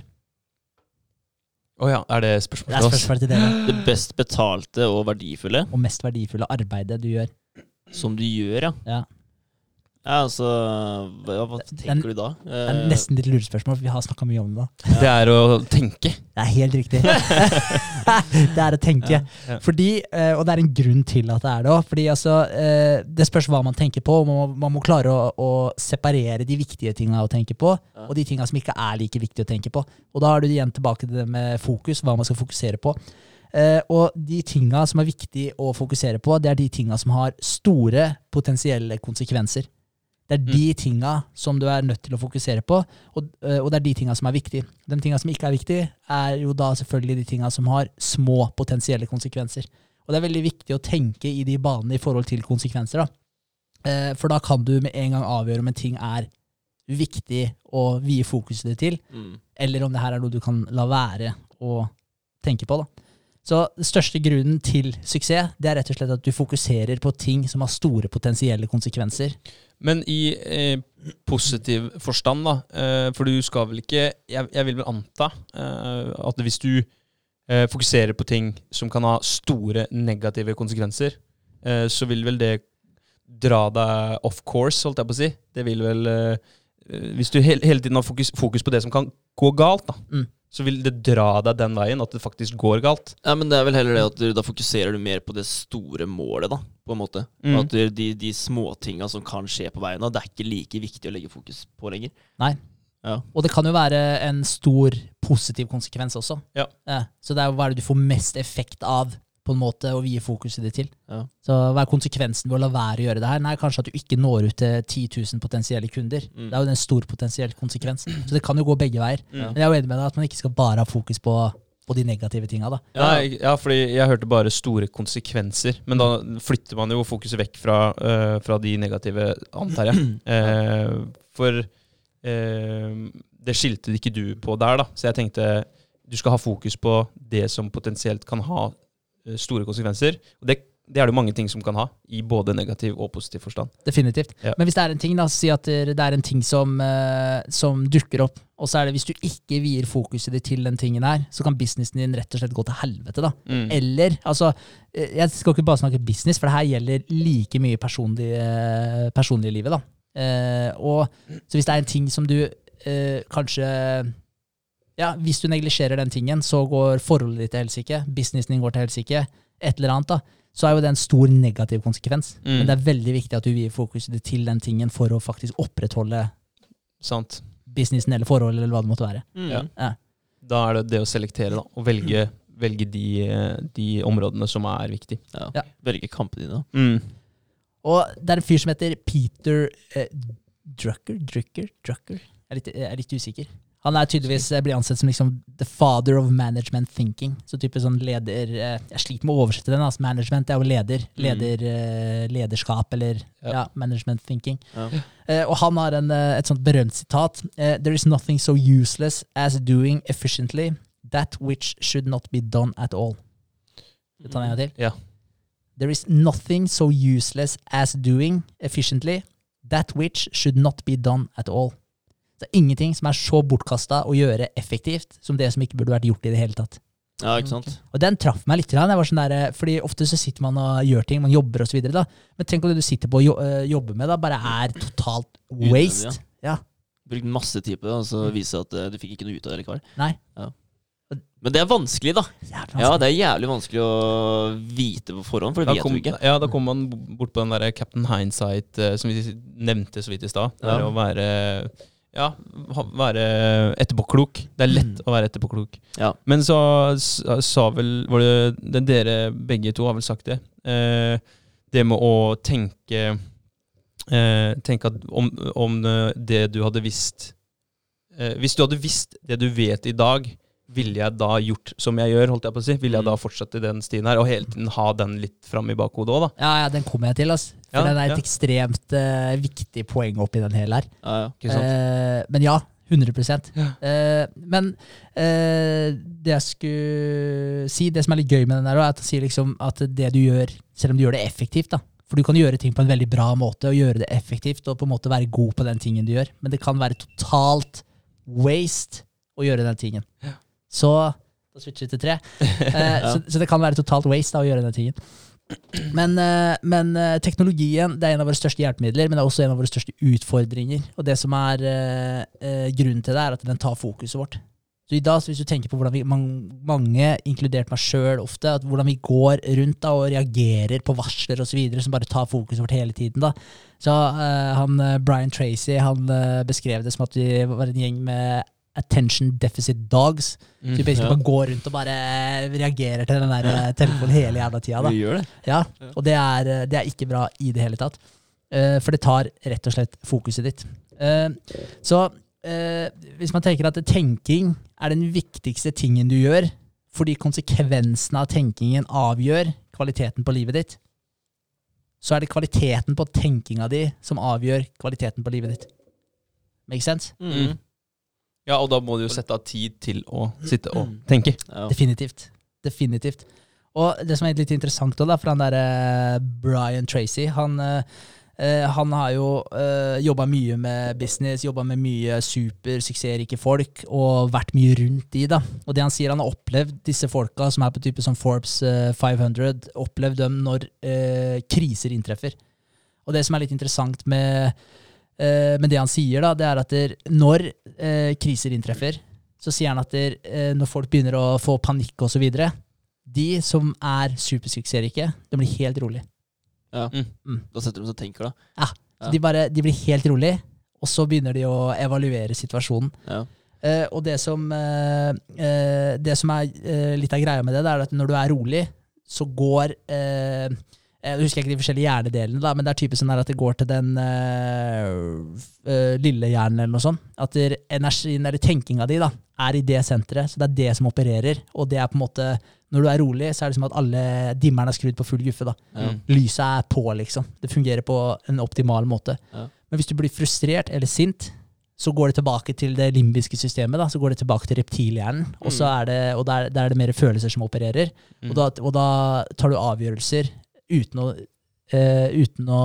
Å ja, er det Det spørsmålet til oss? spørsmål til dere. Det best betalte og verdifulle Og mest verdifulle arbeidet du gjør. som du gjør, ja. Ja. Ja, altså Hva, hva tenker du da? Det er Eh, nesten litt lurespørsmål, for vi har snakka mye om det. da. Det er å tenke. Det er helt riktig. det er å tenke. Ja. Fordi, eh, Og det er en grunn til at det er det òg. Fordi altså, eh, det spørs hva man tenker på. Man må, man må klare å, å separere de viktige tinga å tenke på, Ja. og de tinga som ikke er like viktige å tenke på. Og da er du igjen tilbake til det med fokus, hva man skal fokusere på. Uh, og de tinga som er viktig å fokusere på, det er de tinga som har store potensielle konsekvenser. Det er de tinga som du er nødt til å fokusere på, og, eh, og det er de tinga som er viktige. De tinga som ikke er viktige, er jo da selvfølgelig de tinga som har små potensielle konsekvenser. Og det er veldig viktig å tenke i de banene i forhold til konsekvenser, da. Eh, For da kan du med en gang avgjøre om en ting er viktig å vie fokuset ditt til, mm. eller om det her er noe du kan la være å tenke på. da. Så den største grunnen til suksess det er rett og slett at du fokuserer på ting som har store potensielle konsekvenser. Men i eh, positiv forstand, da. Eh, for du skal vel ikke Jeg, jeg vil vel anta eh, at hvis du eh, fokuserer på ting som kan ha store negative konsekvenser, eh, så vil vel det dra deg off course, holdt jeg på å si. Det vil vel eh, Hvis du hele, hele tiden har fokus, fokus på det som kan gå galt, da, Mm. Så vil det dra deg den veien at det faktisk går galt. Ja, men det er vel heller det at du, da fokuserer du mer på det store målet, da, på en måte. Mm. At du- de, de småtinga som kan skje på veien, da, det er ikke like viktig å legge fokus på lenger. Nei. Og det kan jo være en stor positiv konsekvens også. Ja. så det er jo hva er det du får mest effekt av, på en måte, å vie fokuset ditt til. Ja. Så hva er konsekvensen ved å la være å gjøre det her? Nei, kanskje at du ikke når ut til 10 000 potensielle kunder. Mm. Det er jo en stor potensiell konsekvens. Så det kan jo gå begge veier. Ja. Men jeg er jo enig med deg at man ikke skal bare ha fokus på, på de negative tinga, da. Ja. Ja, fordi jeg hørte bare store konsekvenser. Men da flytter man jo fokuset vekk fra, uh, fra de negative, antar jeg. Uh, for uh, det skilte ikke du på der, da. Så jeg tenkte du skal ha fokus på det som potensielt kan ha store konsekvenser. Og det, det er det mange ting som kan ha, i både negativ og positiv forstand. Definitivt. Ja. Men hvis det er en ting, da, si at det er en ting som, eh, som dukker opp, og så er det hvis du ikke vier fokuset ditt til den tingen her, så kan businessen din rett og slett gå til helvete, da. Mm. Eller, altså, eh, jeg skal ikke bare snakke business, for det her gjelder like mye personlig, eh, personlig livet, da. Eh, og så hvis det er en ting som du eh, kanskje Ja, hvis du neglisjerer den tingen, så går forholdet ditt til helsike, businessen din går til helsike, et eller annet, da. Så er jo det en stor negativ konsekvens. Mm. Men det er veldig viktig at du vier fokuset til den tingen for å faktisk opprettholde Sant. businessen eller forholdet, eller hva det måtte være. Mm. Ja. Ja. Da er det det å selektere, da. Og velge, velge de, de områdene som er viktige. Ja. Ja. Velge kampene dine, da. Mm. Og det er en fyr som heter Peter eh, Drucker? Drucker? Drucker? Jeg er litt, jeg er litt usikker. Han er tydeligvis eh, blir ansett som liksom the father of management thinking. Så type sånn leder eh, Jeg sliter med å oversette den. Altså management er jo leder. Leder mm. lederskap eller Ja. ja. management thinking. Ja. Og han har en, et sånt berømt sitat. There is nothing so useless as doing efficiently that which should not be done at all. Det tar jeg en til. Ja. There is nothing so useless as doing efficiently that which should not be done at all. Det er ingenting som er så bortkasta å gjøre effektivt som det som ikke burde vært gjort i det hele tatt. Ja, ikke sant? Og den traff meg litt. grann. Jeg var sånn der, fordi Ofte så sitter man og gjør ting, man jobber osv. Men tenk om det du sitter på å jo, øh, jobbe med, da, bare er totalt waste. Unødvendig, Ja. Brukt masse tid på det, og så viser det at eh, du fikk ikke noe ut av det likevel. Nei. Men det er vanskelig, da. Vanskelig. Ja, det er jævlig vanskelig å vite på forhånd, for det vet kom, du ikke. ja, da kommer man bort på den der Captain Hindsight eh, som vi nevnte så vidt i stad. Det Ja. å være ja, være etterpåklok. Det er lett å være etterpåklok. Ja. Men så sa vel var det, det Dere begge to har vel sagt det. Eh, det med å tenke eh, Tenke at om, om det du hadde visst eh, Hvis du hadde visst det du vet i dag, ville jeg da gjort som jeg gjør? holdt jeg på å si? Ville jeg da fortsette i den stien her, og hele tiden ha den litt fram i bakhodet òg, da? Ja, ja, den kommer jeg til, altså. For Ja, den er et ja. ekstremt uh, viktig poeng oppi den hele her. Ja, ja. Ikke sant? Uh, men ja, 100 Ja. Uh, Men eh, det jeg skulle si, det som er litt gøy med den der, er at, jeg sier liksom at det du gjør, selv om du gjør det effektivt da, For du kan gjøre ting på en veldig bra måte, og gjøre det effektivt, og på en måte være god på den tingen du gjør, men det kan være totalt waste å gjøre den tingen. Så da switcher vi til tre. ja. så, så det kan være totalt waste da, å gjøre den tingen. Men, eh, men eh, teknologien det er en av våre største hjelpemidler, men det er også en av våre største utfordringer. Og det som er eh, eh, grunnen til det, er at den tar fokuset vårt. Så i dag, så Hvis du tenker på hvordan vi, mange, inkludert meg sjøl ofte, at hvordan vi går rundt da, og reagerer på varsler osv. som bare tar fokuset vårt hele tiden. da. Så uh, han, eh, Brian Tracy han uh, beskrev det som at vi var en gjeng med attention deficit dogs. Så vi basically ja. bare går rundt og bare reagerer til den der eh, telefonen hele jævla tida. da. Gjør det. Ja, og det er, eh, det er ikke bra i det hele tatt. Uh, for det tar rett og slett fokuset ditt. Uh, så uh, hvis man tenker at tenking er den viktigste tingen du gjør, fordi konsekvensene av tenkingen avgjør kvaliteten på livet ditt, så er det kvaliteten på tenkinga di som avgjør kvaliteten på livet ditt. Make sense? Mm. Ja, og da må du jo sette av tid til å sitte og tenke. Ja. Definitivt. Definitivt. Og det som er litt interessant da, for han derre Brian Tracy, han, eh, eh, han har jo uh, jobba mye med business, jobba med mye supersuksessrike folk, og vært mye rundt de, da. Og det han sier, han har opplevd disse folka som er på type som Forbes eh, 500, opplevd dem når uh, kriser inntreffer. Og det som er litt interessant med, uh, med det han sier, da, det er at der, når eh, kriser inntreffer, så sier han at der, eh, når folk begynner å få panikk og så videre, de som er supersuksessrike, de blir helt rolig. Ja. Mm. Da setter de seg og tenker, da. Ja. Ja. De, bare, de blir helt rolig, og så begynner de å evaluere situasjonen. Ja. Eh, og det som, eh, eh, det som er eh, litt av greia med det, det er at når du er rolig, så går eh, Jeg husker ikke de forskjellige hjernedelene, da, men det er typisk sånn at det går til den øh, øh, lille hjernen eller noe sånt. At energien eller tenkinga di da, er i det senteret, så det er det som opererer. Og det er på en måte Når du er rolig, så er det som at alle dimmerne er skrudd på full guffe. da. Ja. Lyset er på, liksom. Det fungerer på en optimal måte. Ja. Men hvis du blir frustrert eller sint, så går det tilbake til det limbiske systemet. da, Så går det tilbake til reptilhjernen, og, så er det, og der, der er det mer følelser som opererer. Mm. Og, da, og da tar du avgjørelser uten å, Uh, uten å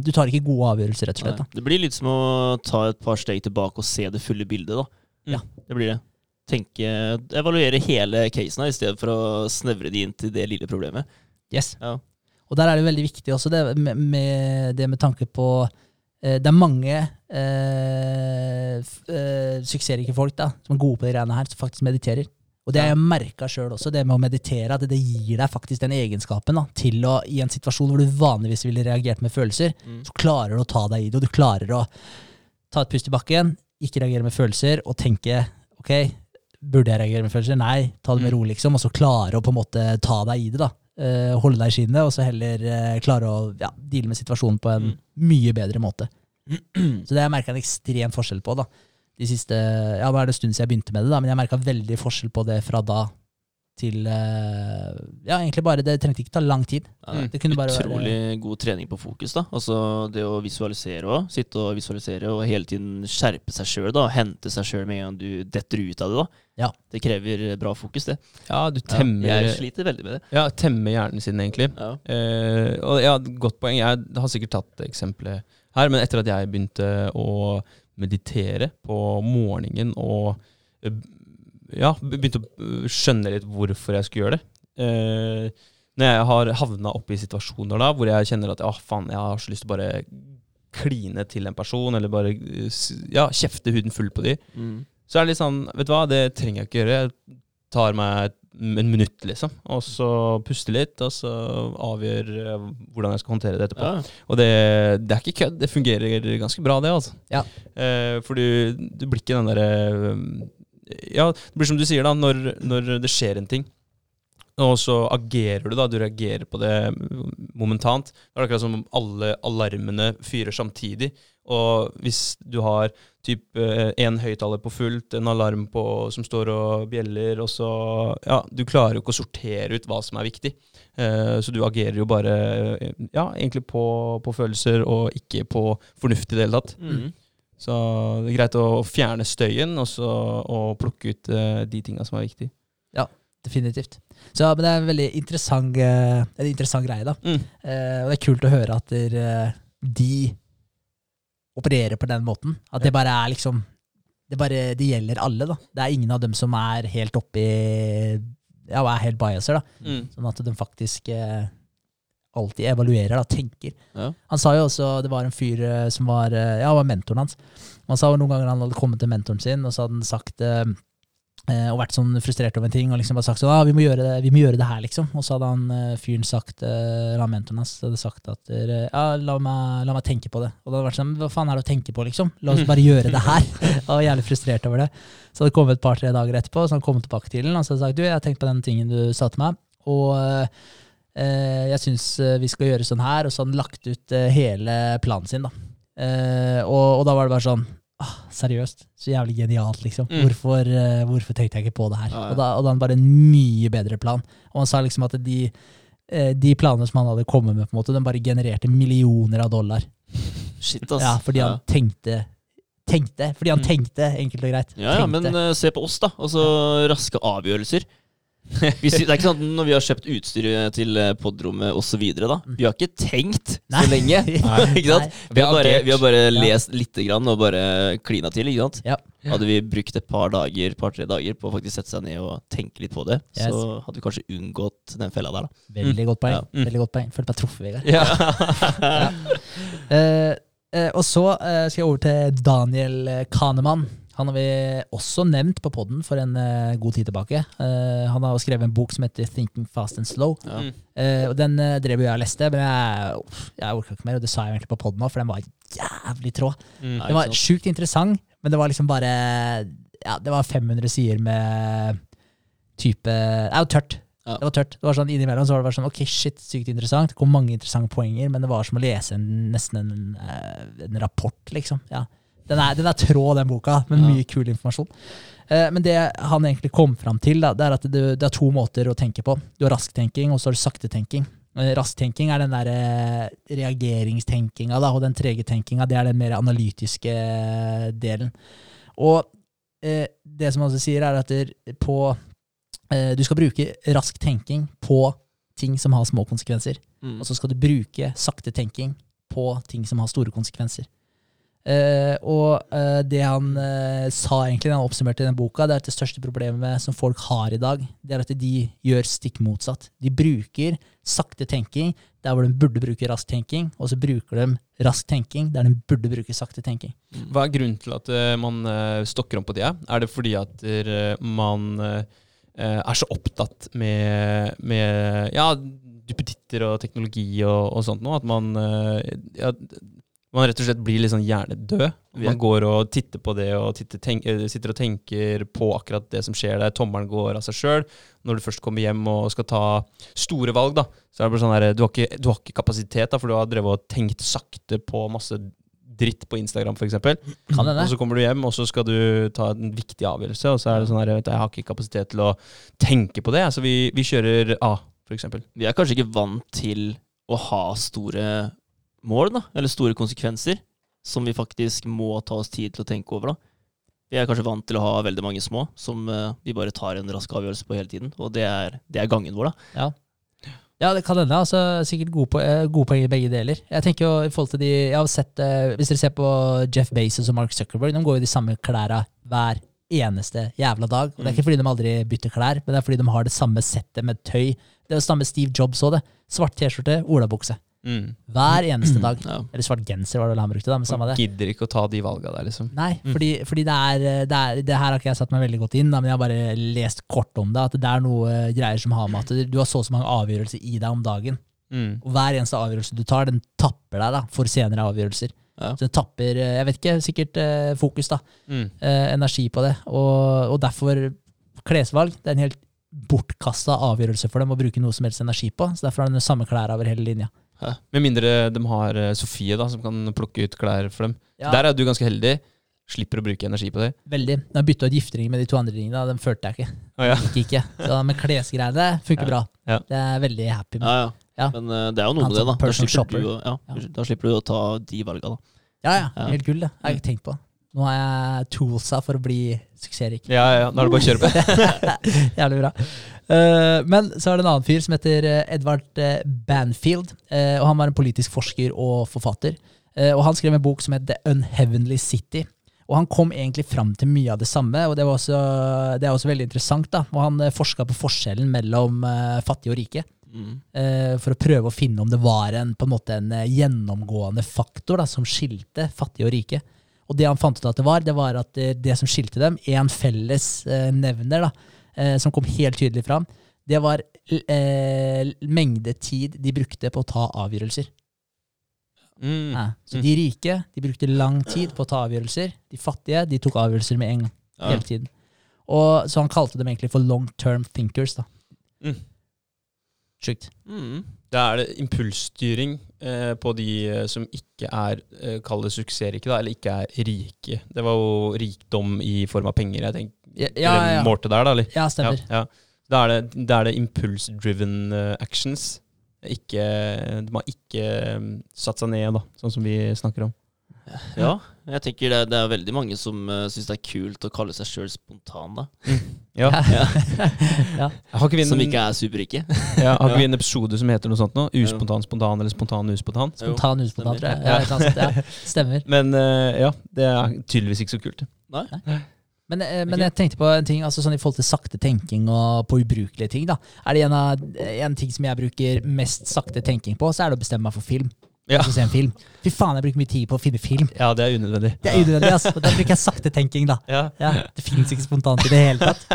Du tar ikke gode avgjørelser, rett og slett. Det blir litt som å ta et par steg tilbake og se det fulle bildet, da. Ja. Det blir det. Tenke, Evaluere hele casen her, i stedet for å snevre det inn til det lille problemet. Yes. Ja. Og der er det veldig viktig også det med, med, det med tanke på eh, Det er mange eh, f- eh, suksessrike folk da, som er gode på de greiene her, som faktisk mediterer. Og det har jeg merka sjøl også, det med å meditere, at det gir deg faktisk den egenskapen da, til å, i en situasjon hvor du vanligvis ville reagert med følelser, Mm. så klarer du å ta deg i det, og du klarer å ta et pust i bakken, ikke reagere med følelser, og tenke ok, burde jeg reagere med følelser? Nei, ta det med ro, liksom, og så klare å på en måte ta deg i det. da. Eh, holde deg i skinnet, og så heller eh, klare å ja, deale med situasjonen på en mye bedre måte. Så det har jeg merka en ekstrem forskjell på. da. De siste, ja, Nå er det en stund siden jeg begynte med det, da, men jeg merka veldig forskjell på det fra da til eh, Ja, egentlig bare Det trengte ikke ta lang tid. Nei. Det kunne bare Utrolig god trening på fokus. da Altså Det å visualisere òg. Sitte og visualisere og hele tiden skjerpe seg sjøl. Hente seg sjøl med en gang du detter ut av det. da Ja. Det krever bra fokus, det. Ja, du Ja, temmer, jeg sliter veldig med det. ja, temmer hjernen sin, egentlig. Ja. Eh, og ja, Godt poeng. Jeg har sikkert tatt eksempelet her, men etter at jeg begynte å meditere på morgenen og ja, begynte å skjønne litt hvorfor jeg skulle gjøre det eh, Når jeg har havna oppe i situasjoner da hvor jeg kjenner at ja, faen, jeg har så lyst til å bare kline til en person, eller bare ja, kjefte huden full på de, Mm. så er det litt sånn Vet du hva, det trenger jeg ikke gjøre. Jeg tar meg et- en minutt, liksom. Og så puster litt, og så avgjør eh, hvordan jeg skal håndtere det etterpå. Ja. Og det, det er ikke kødd. Det fungerer ganske bra, det, altså. Ja. Eh, for du, du blir ikke den derre Ja, det blir som du sier, da. Når, når det skjer en ting, og så agerer du, da. Du reagerer på det momentant. Det er akkurat som om alle alarmene fyrer samtidig. Og hvis du har typ én høyttaler på fullt, en alarm på, som står og bjeller, og så Ja, du klarer jo ikke å sortere ut hva som er viktig. Eh, så du agerer jo bare ja, egentlig på, på følelser, og ikke på fornuft i det hele tatt. Mm. Så det er greit å fjerne støyen, og så og plukke ut eh, de tinga som er viktige. Definitivt. Så, men det er en veldig interessant, uh, en interessant greie, da. Mm. Uh, og det er kult å høre at der, uh, de opererer på den måten. At det bare er liksom det, bare, det gjelder alle, da. Det er ingen av dem som er helt oppi Ja, og er helt biaser, da. Mm. Sånn at de faktisk alltid evaluerer, da, tenker. Ja. Han sa jo også, det var en fyr som var Ja, var mentoren hans. Han sa jo noen ganger han hadde kommet til mentoren sin, og så hadde han sagt og vært sånn frustrert over en ting, og liksom bare sagt sånn, ah, vi, må gjøre det, vi må gjøre det her, liksom. Og så hadde han eh, fyren sagt, eh, eller mentoren hans hadde sagt at eh, ja, la meg, la meg tenke på det. Og da hadde vært sånn, hva faen er det å tenke på, liksom? La oss bare gjøre det her. Jeg var jævlig frustrert over det. Så hadde det kommet et par-tre dager etterpå, så han kom tilbake til den, og så hadde sagt, du, jeg har tenkt på den tingen du sa til meg, og eh, jeg syns eh, vi skal gjøre sånn her, og så hadde han lagt ut eh, hele planen sin, da. Eh, og, og da var det bare sånn, ah, seriøst, så jævlig genialt, liksom. Mm. Hvorfor, uh, hvorfor tenkte jeg ikke på det her? Ah, ja. Og, da, og da han bare en mye bedre plan. Og han sa liksom at de, uh, de planene som han hadde kommet med, på en måte, den bare genererte millioner av dollar. Shit, ass. Ja, fordi han tenkte, tenkte, fordi han Mm. tenkte, enkelt og greit. Ja, ja, men eh, se på oss, da. Altså raske avgjørelser. Vi- det er ikke sånn at Når vi har kjøpt utstyr til eh, podrommet osv., Vi har ikke tenkt så lenge. ikke sant? Vi har bare, vi har bare lest lite grann og bare klina til. ikke sant? Ja. Hadde vi brukt et par dager par-tre dager på å faktisk sette seg ned og tenke litt på det, Yes. så hadde vi kanskje unngått den fella der. da Veldig godt poeng. Ja. Mm. Veldig godt poeng. Følte meg truffet, Vegard. Ja. ja. Uh, uh, og så uh, skal jeg over til Daniel eh, Kahneman. Han har vi også nevnt på podden for en eh, god tid tilbake. Eh, han har skrevet en bok som heter 'Thinking Fast and Slow'. Ja. Mm. Eh, og Den eh, drev jo jeg og leste, men jeg, uff, jeg orka ikke mer. Og det sa jeg egentlig på podden òg, for den var jævlig trå. Mm. Den var sjukt interessant, men det var liksom bare Ja, det var 500 sider med type Det er jo tørt. Ja. Det var tørt. Det var sånn Innimellom så var det bare sånn ok, shit, sykt interessant. Det kom mange interessante poenger, men det var som å lese en, nesten en, eh, en rapport, liksom. Ja. Den er, den er trå, den boka, Ja. mye kul informasjon. Eh, men det han egentlig kom fram til, da, det er at det, det er to måter å tenke på. Du har rasktenking, og så har du saktetenking. Eh, Rasktenking er den der eh, reageringstenkinga, og den trege tenkinga, det er den mer analytiske eh, delen. Og eh, det som han også sier, er at på, eh, du skal bruke rask tenking på ting som har små konsekvenser. Mm. Og så skal du bruke sakte tenking på ting som har store konsekvenser. Eh, og uh, det han uh, sa egentlig da han oppsummerte i den boka, det er at det største problemet som folk har i dag, det er at de gjør stikk motsatt. De bruker sakte tenking der hvor de burde bruke rask tenking, og så bruker de rask tenking der de burde bruke sakte tenking. Hva er grunnen til at man stokker om på det? Er det fordi at man er så opptatt med, med ja, duppeditter og teknologi og, og sånt noe, at man ja, man rett og slett blir litt sånn hjernedød. Er- Man går og titter på det og titter, tenk, eh, sitter og tenker på akkurat det som skjer der. Tommelen går av seg sjøl. Når du først kommer hjem og skal ta store valg, da, så er det bare sånn her, du, har ikke, du har ikke kapasitet, da, for du har drevet og tenkt sakte på masse dritt på Instagram, f.eks. Kan. Og så kommer du hjem, og så skal du ta en viktig avgjørelse, og så er det sånn her, jeg har ikke kapasitet til å tenke på det. Så vi, vi kjører A, f.eks. Vi er kanskje ikke vant til å ha store mål, da, eller store konsekvenser, som vi faktisk må ta oss tid til å tenke over. da. Vi er kanskje vant til å ha veldig mange små, som uh, vi bare tar en rask avgjørelse på hele tiden. Og det er, det er gangen vår, da. Ja. Ja, det kan hende. Altså, sikkert gode, po eh, gode poeng i begge deler. Jeg tenker jo i forhold til de, jeg har sett, uh, Hvis dere ser på Jeff Bezos og Mark Zuckerberg, de går jo i de samme klærne hver eneste jævla dag. Og Det er ikke fordi de aldri bytter klær, men det er fordi de har det samme settet med tøy. Det er jo samme Steve Jobs òg, det. Svart T-skjorte, olabukse. Mm. Hver eneste dag. Ja. Eller svart genser, var det han brukte, da, men samme det. gidder ikke å ta de valga der, liksom. Nei, Mm. fordi, fordi det, er, det er Det her har ikke jeg satt meg veldig godt inn, da, men jeg har bare lest kort om det. At det er noe eh, greier som har med at du har så og så mange avgjørelser i deg om dagen. Mm. Og hver eneste avgjørelse du tar, den tapper deg da, for senere avgjørelser. Ja. Så den tapper, eh, jeg vet ikke, sikkert eh, fokus, da. Mm. Eh, energi på det. Og, og derfor klesvalg. Det er en helt bortkasta avgjørelse for dem å bruke noe som helst energi på. Så derfor har de samme klær over hele linja. Med mindre de har eh, Sofie, da, som kan plukke ut klær for dem. Ja. Der er du ganske heldig. Slipper å bruke energi på det. Veldig. Da bytta ut giftering med de to andre ringene, den følte jeg ikke. Oh, ja. Gikk ikke. Så, men klesgreiene funker Ja. bra. Ja. Det er jeg veldig happy med. Ja, ja. Ja. Men eh, det er jo noe Han med det, da. Da slipper, du, å- ja, Ja. da slipper du å ta de valga, da. Ja, ja. Ja. Helt gull, det. Jeg har ikke tenkt på. Nå har jeg toolsa for å bli suksessrik. Ja, ja, Nå er det bare å kjøre på. Jævlig bra. Uh, men så er det en annen fyr som heter eh, Edvard eh, Banfield. Uh, og Han var en politisk forsker og forfatter. Uh, og Han skrev en bok som het The Unheavenly City. Og Han kom egentlig fram til mye av det samme, og det, var også, det er også veldig interessant. da. Og Han forska på forskjellen mellom fattige og rike. Mm. for å prøve å finne om det var en, på en, måte en gjennomgående faktor da, som skilte fattige og rike. Og det han fant ut at det var, det var at det, det som skilte dem, en felles eh, nevner, da, eh, som kom helt tydelig fram, det var eh, mengde tid de brukte på å ta avgjørelser. Mm. Ja. Så Mm. de rike de brukte lang tid på å ta avgjørelser. De fattige de tok avgjørelser med en gang. Hele tiden. Og, så han kalte dem egentlig for long term thinkers. da. Mm. Sjukt. Mm. Da er det impulsstyring eh, på de eh, som ikke er eh, kall det suksessrike, da, eller ikke er rike. Det var jo rikdom i form av penger, jeg tenker. Ja, ja, ja. målte der, da, eller? Ja, stemmer. Ja, ja. Da er det, da er det impulse-driven eh, actions. Ikke, de har ikke satt seg ned, da, sånn som vi snakker om. Ja, jeg tenker det, det er veldig mange som uh, syns det er kult å kalle seg sjøl spontan, da. Ja. Ja. ja. Har ikke vi en, Som ikke er superrike. ja, har ikke Ja. vi en episode som heter noe sånt nå? Uspontan, spontan eller spontan, uspontan? Spontan uspontan, tror jeg. Stemmer. Men uh, ja, det er tydeligvis ikke så kult. Nei? Men, eh, men Ok. jeg tenkte på en ting, altså sånn i forhold til sakte tenking og på ubrukelige ting. da. Er det en, av, en ting som jeg bruker mest sakte tenking på, så er det å bestemme meg for film. Ja. Altså se en film. Fy faen, jeg bruker mye tid på å finne film. Ja, det er unødvendig. Det er unødvendig, altså. Da bruker jeg sakte tenking, da. Ja. Ja, det finnes ikke spontant i det hele tatt.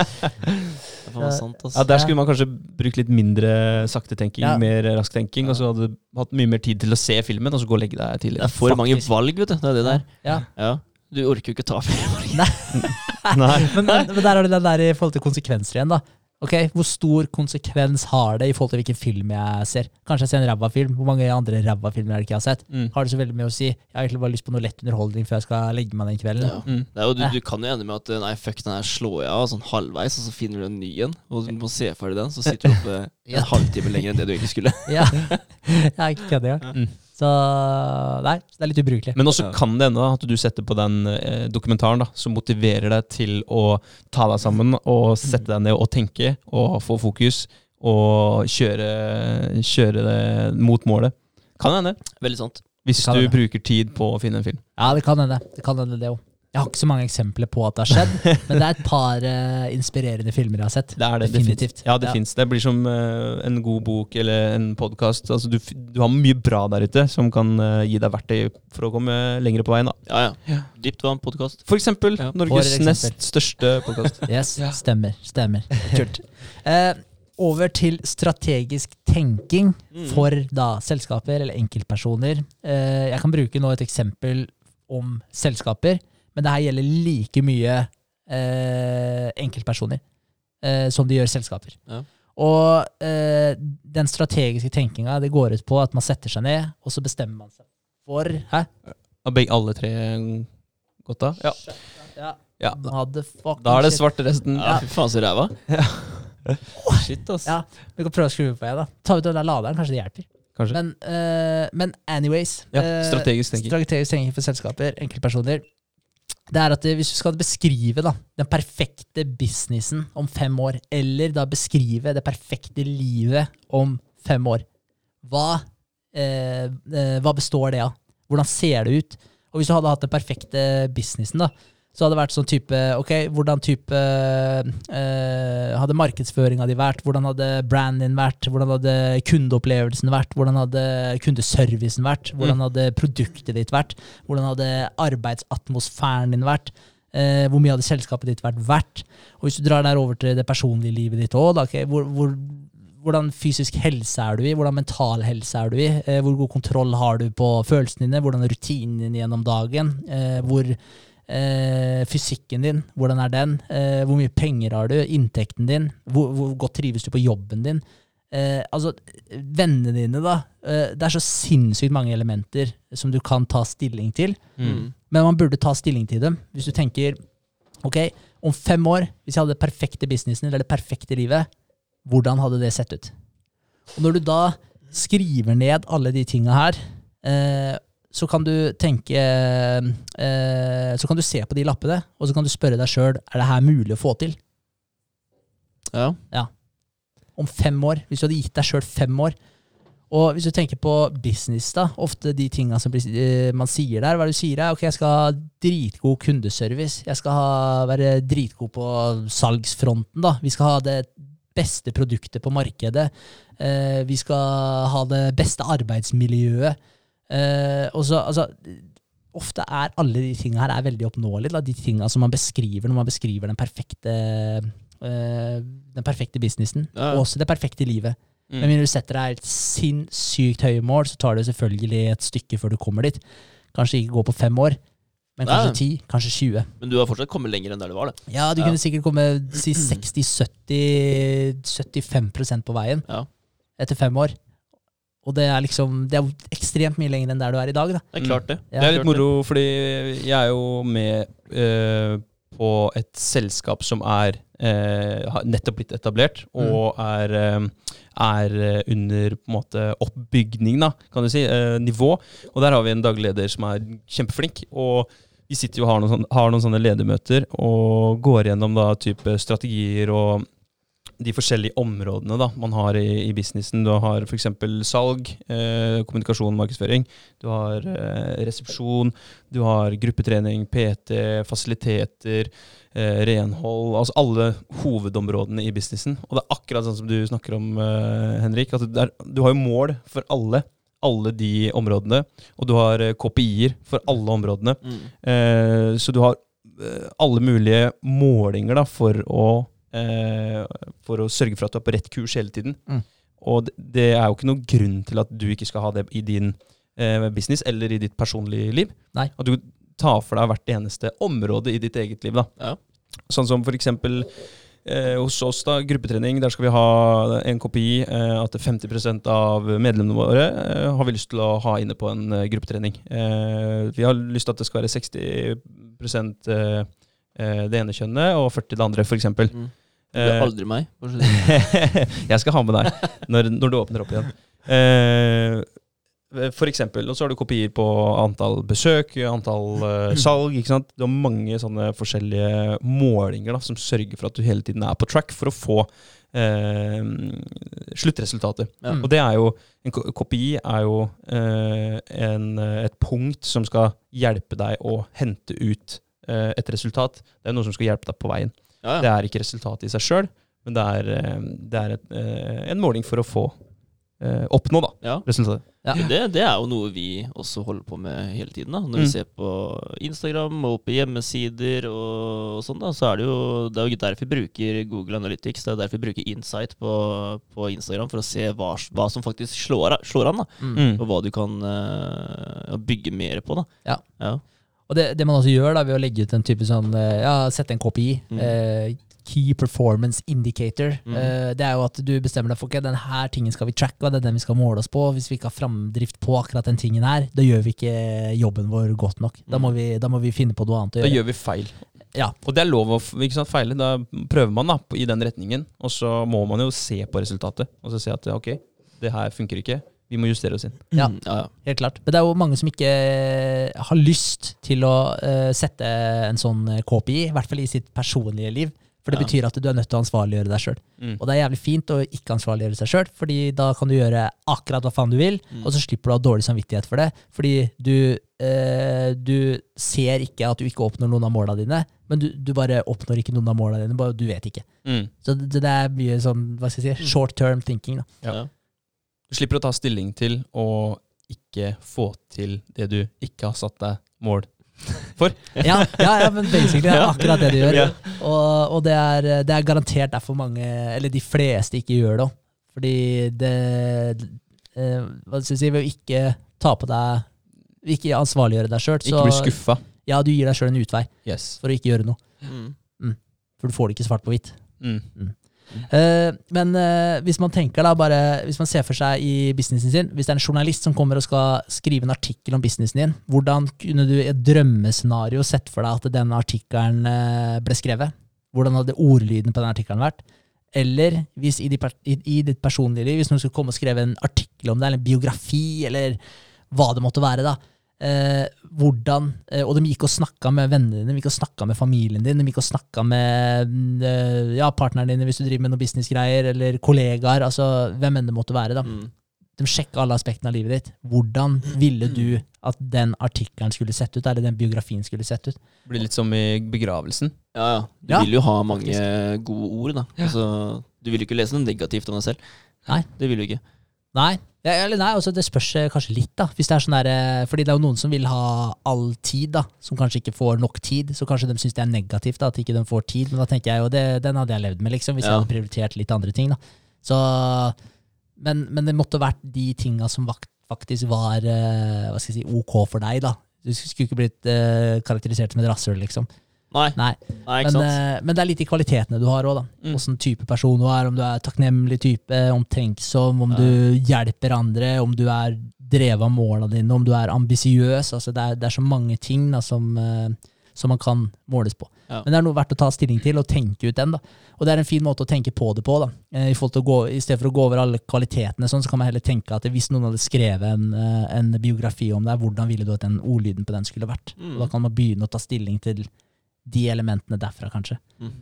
Det faen meg Ja, altså. Der skulle man kanskje brukt litt mindre saktetenking, Ja. mer rasktenking, og så hadde du hatt mye mer tid til å se filmen, og så gå og legge deg Det er for mange valg, vet du. Det er det der. Ja. Ja. Du orker jo ikke ta flere valg. Nei. Men, men, men der er det den der i forhold til konsekvenser igjen, da. Ok, Hvor stor konsekvens har det i forhold til hvilken film jeg ser? Kanskje jeg ser en ræva film. Hvor mange andre ræva filmer er det ikke jeg har sett? Mm. Har det så veldig mye å si? Jeg har egentlig bare lyst på noe lett underholdning før jeg skal legge meg den kvelden. Ja. Mm. Det er jo, du, du kan jo ende med at nei, fuck, den her slår jeg av sånn halvveis, og så finner du en ny en. Og du må se ferdig den, så sitter du oppe en halvtime lenger enn det du egentlig skulle. Ja, jeg er ikke kødd engang. Så nei, det er litt ubrukelig. Men også kan det hende at du setter på den eh, dokumentaren da, som motiverer deg til å ta deg sammen og sette deg ned og tenke og få fokus og kjøre, kjøre det mot målet. Kan hende. Veldig sant. Hvis du bruker tid på å finne en film. Ja, det kan hende. Det kan hende det òg. Jeg har ikke så mange eksempler på at det har skjedd, men det er et par uh, inspirerende filmer jeg har sett. Det er det. Definitivt. Det ja, det Ja. fins. Det blir som uh, en god bok eller en podkast. Altså, du, du har mye bra der ute som kan uh, gi deg verktøy for å komme lengre på veien. Da. Ja, ja. Ja. Dypt vann podkast. For eksempel Ja. Norges For eksempel. nest største podkast. Yes, stemmer. Stemmer. Kult. Eh, over til strategisk tenking Mm. for da selskaper eller enkeltpersoner. Eh, jeg kan bruke nå et eksempel om selskaper, men det her gjelder like mye eh, enkeltpersoner eh, som det gjør selskaper. Ja. Og eh, den strategiske tenkinga det går ut på at man setter seg ned, og så bestemmer man seg for Hæ? Alle tre gått av? Ja. Ja. Ja. Da er det svarte svart resten. Ja, fy faen, så ræva. Shit, ass. Ja, Vi kan prøve å skru på igjen. da Ta ut den der laderen, kanskje det hjelper. Kanskje. Men, uh, men anyways Ja, eh, strategisk tenking. Strategisk tenking for selskaper, enkeltpersoner. Det er at eh, Hvis du skal beskrive da, den perfekte businessen om fem år, eller da beskrive det perfekte livet om fem år, hva, eh, eh, hva består det av? Hvordan ser det ut? Og hvis du hadde hatt den perfekte businessen, da, så hadde det vært sånn type Ok, hvordan type eh, Hadde markedsføringa di vært? Hvordan hadde branden din vært? Hvordan hadde kundeopplevelsen vært? Hvordan hadde kundeservicen vært? Hvordan hadde produktet ditt vært? Hvordan hadde arbeidsatmosfæren din vært? Eh, hvor mye hadde selskapet ditt vært verdt? Og hvis du drar der over til det personlige livet ditt òg, okay, hvor, hvor, hvordan fysisk helse er du i? Hvordan mental helse er du i? Eh, hvor god kontroll har du på følelsene dine? Hvordan er rutinen din gjennom dagen? Eh, hvor Eh, fysikken din, hvordan er den? Eh, hvor mye penger har du? Inntekten din? Hvor, hvor godt trives du på jobben din? Eh, altså, vennene dine, da. Eh, det er så sinnssykt mange elementer som du kan ta stilling til. Mm. Men man burde ta stilling til dem. Hvis du tenker ok, om fem år, hvis jeg hadde det perfekte businessen eller det perfekte livet, hvordan hadde det sett ut? Og når du da skriver ned alle de tinga her, eh, så kan du tenke eh, Så kan du se på de lappene, og så kan du spørre deg sjøl er det her mulig å få til. Ja. Om fem år, hvis du hadde gitt deg sjøl fem år. Og hvis du tenker på business, da, ofte de tinga som eh, man sier der, hva er det du sier er ok, jeg skal ha dritgod kundeservice, jeg skal ha, være dritgod på salgsfronten, da. Vi skal ha det beste produktet på markedet. Eh, vi skal ha det beste arbeidsmiljøet. Eh, og så, altså, ofte er alle de tinga her er veldig oppnåelige. Da, de tinga som man beskriver når man beskriver den perfekte, eh, den perfekte businessen. Ja. Og også det perfekte livet. Mm. Men når du setter deg et sinnssykt høye mål, så tar det selvfølgelig et stykke før du kommer dit. Kanskje ikke gå på fem år, men Nei. kanskje ti, kanskje 20. Men du har fortsatt kommet lenger enn der du var, Det. Ja, du Ja. kunne sikkert komme si 60-70-75% på veien Ja. etter fem år. Og det er liksom Det er ekstremt mye lenger enn der du er i dag, da. Det er klart, det. Ja. Det er litt moro, fordi jeg er jo med eh, på et selskap som er eh, har nettopp blitt etablert, og er, eh, er under på en måte oppbygning, da, kan du si, eh, nivå. Og der har vi en daglig leder som er kjempeflink. og vi sitter jo og har noen, sånne, har noen sånne ledermøter og går gjennom da type strategier og de forskjellige områdene da, man har i, i businessen. Du har f.eks. salg, eh, kommunikasjon, markedsføring. Du har eh, resepsjon, du har gruppetrening, PT, fasiliteter, eh, renhold. Altså alle hovedområdene i businessen. Og det er akkurat sånn som du snakker om, eh, Henrik. At er, du har jo mål for alle. Alle de områdene. Og du har eh, KPI-er for alle områdene. Mm. Eh, så du har eh, alle mulige målinger da, for, å, for å sørge for at du er på rett kurs hele tiden. Mm. Og det, det er jo ikke noen grunn til at du ikke skal ha det i din eh, business eller i ditt personlige liv. Nei. At du tar for deg hvert eneste område i ditt eget liv. da. Ja. Sånn som for eksempel eh, hos oss, da, gruppetrening. Der skal vi ha en kopi eh, at 50 av medlemmene våre eh, har vi lyst til å ha inne på en eh, gruppetrening. Eh, vi har lyst til at det skal være 60 eh, eh, det ene kjønnet og 40 det andre, f.eks. Mm. Det blir Eh, aldri meg. bare så det- jeg skal ha med deg når, når du åpner opp igjen. Eh, for eksempel, og så har du kopier på antall besøk, antall eh, salg. ikke sant? Du har mange sånne forskjellige målinger da, som sørger for at du hele tiden er på track for å få eh, sluttresultatet. Ja. Og det er jo, en kopi er jo eh, en, et punkt som skal hjelpe deg å hente ut et resultat. Det er noe som skal hjelpe deg på veien. Ja, Det er ikke resultatet i seg sjøl, men det er, eh, det er et, eh, en måling for å få eh, oppnå da, ja. resultatet. Ja. Det, det er jo noe vi også holder på med hele tiden. da Når Mm. vi ser på Instagram og på hjemmesider og, og sånn, da så er det jo Det er jo derfor vi bruker Google Analytics. Det er derfor vi bruker Insight på, på Instagram, for å se hva, hva som faktisk slår, slår an. da Mm. Og hva du kan uh, bygge mer på. da Ja. ja. Og det, det man også gjør da, ved å legge ut en type sånn eh, Ja, sette en kopi. Mm. Eh, key Performance Indicator. Mm. Eh, det er jo at du bestemmer deg for ok, denne tingen skal vi tracke, og det er den vi skal måle oss på. Hvis vi ikke har framdrift på akkurat den tingen her, da gjør vi ikke jobben vår godt nok. Da, Mm. må vi, da må vi finne på noe annet å Da gjør vi feil. Ja. Og det er lov å ikke sant, feile. Da prøver man da, i den retningen, og så må man jo se på resultatet. Og så se at ok, det her funker ikke. Vi må justere oss inn. Ja. Mm, ja, ja. Helt klart. Men det er jo mange som ikke har lyst til å uh, sette en sånn KPI, i hvert fall i sitt personlige liv. For det Ja. betyr at du er nødt til å ansvarliggjøre deg sjøl. Mm. Og det er jævlig fint å ikke ansvarliggjøre seg sjøl, fordi da kan du gjøre akkurat hva faen du vil, Mm. og så slipper du å ha dårlig samvittighet for det. Fordi du, eh, du ser ikke at du ikke oppnår noen av måla dine, men du, du bare oppnår ikke noen av måla dine, bare du vet ikke. Mm. Så det, det er mye sånn, hva skal jeg si, short term thinking. da. Ja. Du slipper å ta stilling til å ikke få til det du ikke har satt deg mål Ja, ja, ja men basically det er akkurat det du gjør. Ja. Og, og det, er, det er garantert derfor mange, eller de fleste, ikke gjør det. Fordi det eh, Hva skal jeg si, ved å ikke ta på deg Ikke ansvarliggjøre deg sjøl, Ikke bli skuffa. Ja, du gir deg sjøl en utvei Yes. for å ikke gjøre noe. Mm. For du får det ikke svart på hvitt. Mm. Eh, men uh, hvis man tenker da bare, hvis man ser for seg i businessen sin, hvis det er en journalist som kommer og skal skrive en artikkel om businessen din, hvordan kunne du i et drømmescenario sett for deg at denne artikkelen uh, ble skrevet? Hvordan hadde ordlyden på den artikkelen vært? Eller hvis i, ditt personlige liv, hvis noen skulle komme og skrive en artikkel om det, eller en biografi, eller hva det måtte være, da. Eh, hvordan, eh, og de gikk og snakka med vennene dine, de gikk og snakka med familien din, de gikk og snakka med mm, eh, ja, partneren dine hvis du driver med noe businessgreier, eller kollegaer, altså hvem enn det måtte være. da. Mm. De sjekka alle aspektene av livet ditt. Hvordan ville du at den artikkelen skulle sett ut, eller den biografien skulle sett ut? Det Blir litt som i begravelsen. Ja, ja. Du Ja, vil jo ha mange gode ord, da. Altså, du vil jo ikke lese noe negativt om deg selv. Nei. Det vil du ikke. Nei, ja, eller nei, altså det spørs eh, kanskje litt, da. Hvis det er sånn der, eh, fordi det er jo noen som vil ha all tid, da, som kanskje ikke får nok tid. Så kanskje de syns det er negativt da, at ikke de får tid. Men da tenker jeg jo det, den hadde jeg levd med, liksom, hvis jeg hadde prioritert litt andre ting. da. Så, men, men det måtte vært de tinga som faktisk var eh, hva skal jeg si, ok for deg, da. Du skulle ikke blitt eh, karakterisert som et rasshøl, liksom. Nei, Nei, nei men, eh, men det er litt i kvalitetene du har òg, da. Mm. Åssen type person du er, om du er takknemlig type, omtenksom, om du hjelper andre, om du er drevet av måla dine, om du er ambisiøs. Altså det, det er så mange ting da, som, eh, som man kan måles på. Ja. Men det er noe verdt å ta stilling til og tenke ut den. da. Og det er en fin måte å tenke på det på. da. Eh, I, gå, I stedet for å gå over alle kvalitetene, sånn, så kan man heller tenke at hvis noen hadde skrevet en, en biografi om deg, hvordan ville du at den ordlyden på den skulle vært? Mm. Og da kan man begynne å ta stilling til de elementene derfra, kanskje. Mm.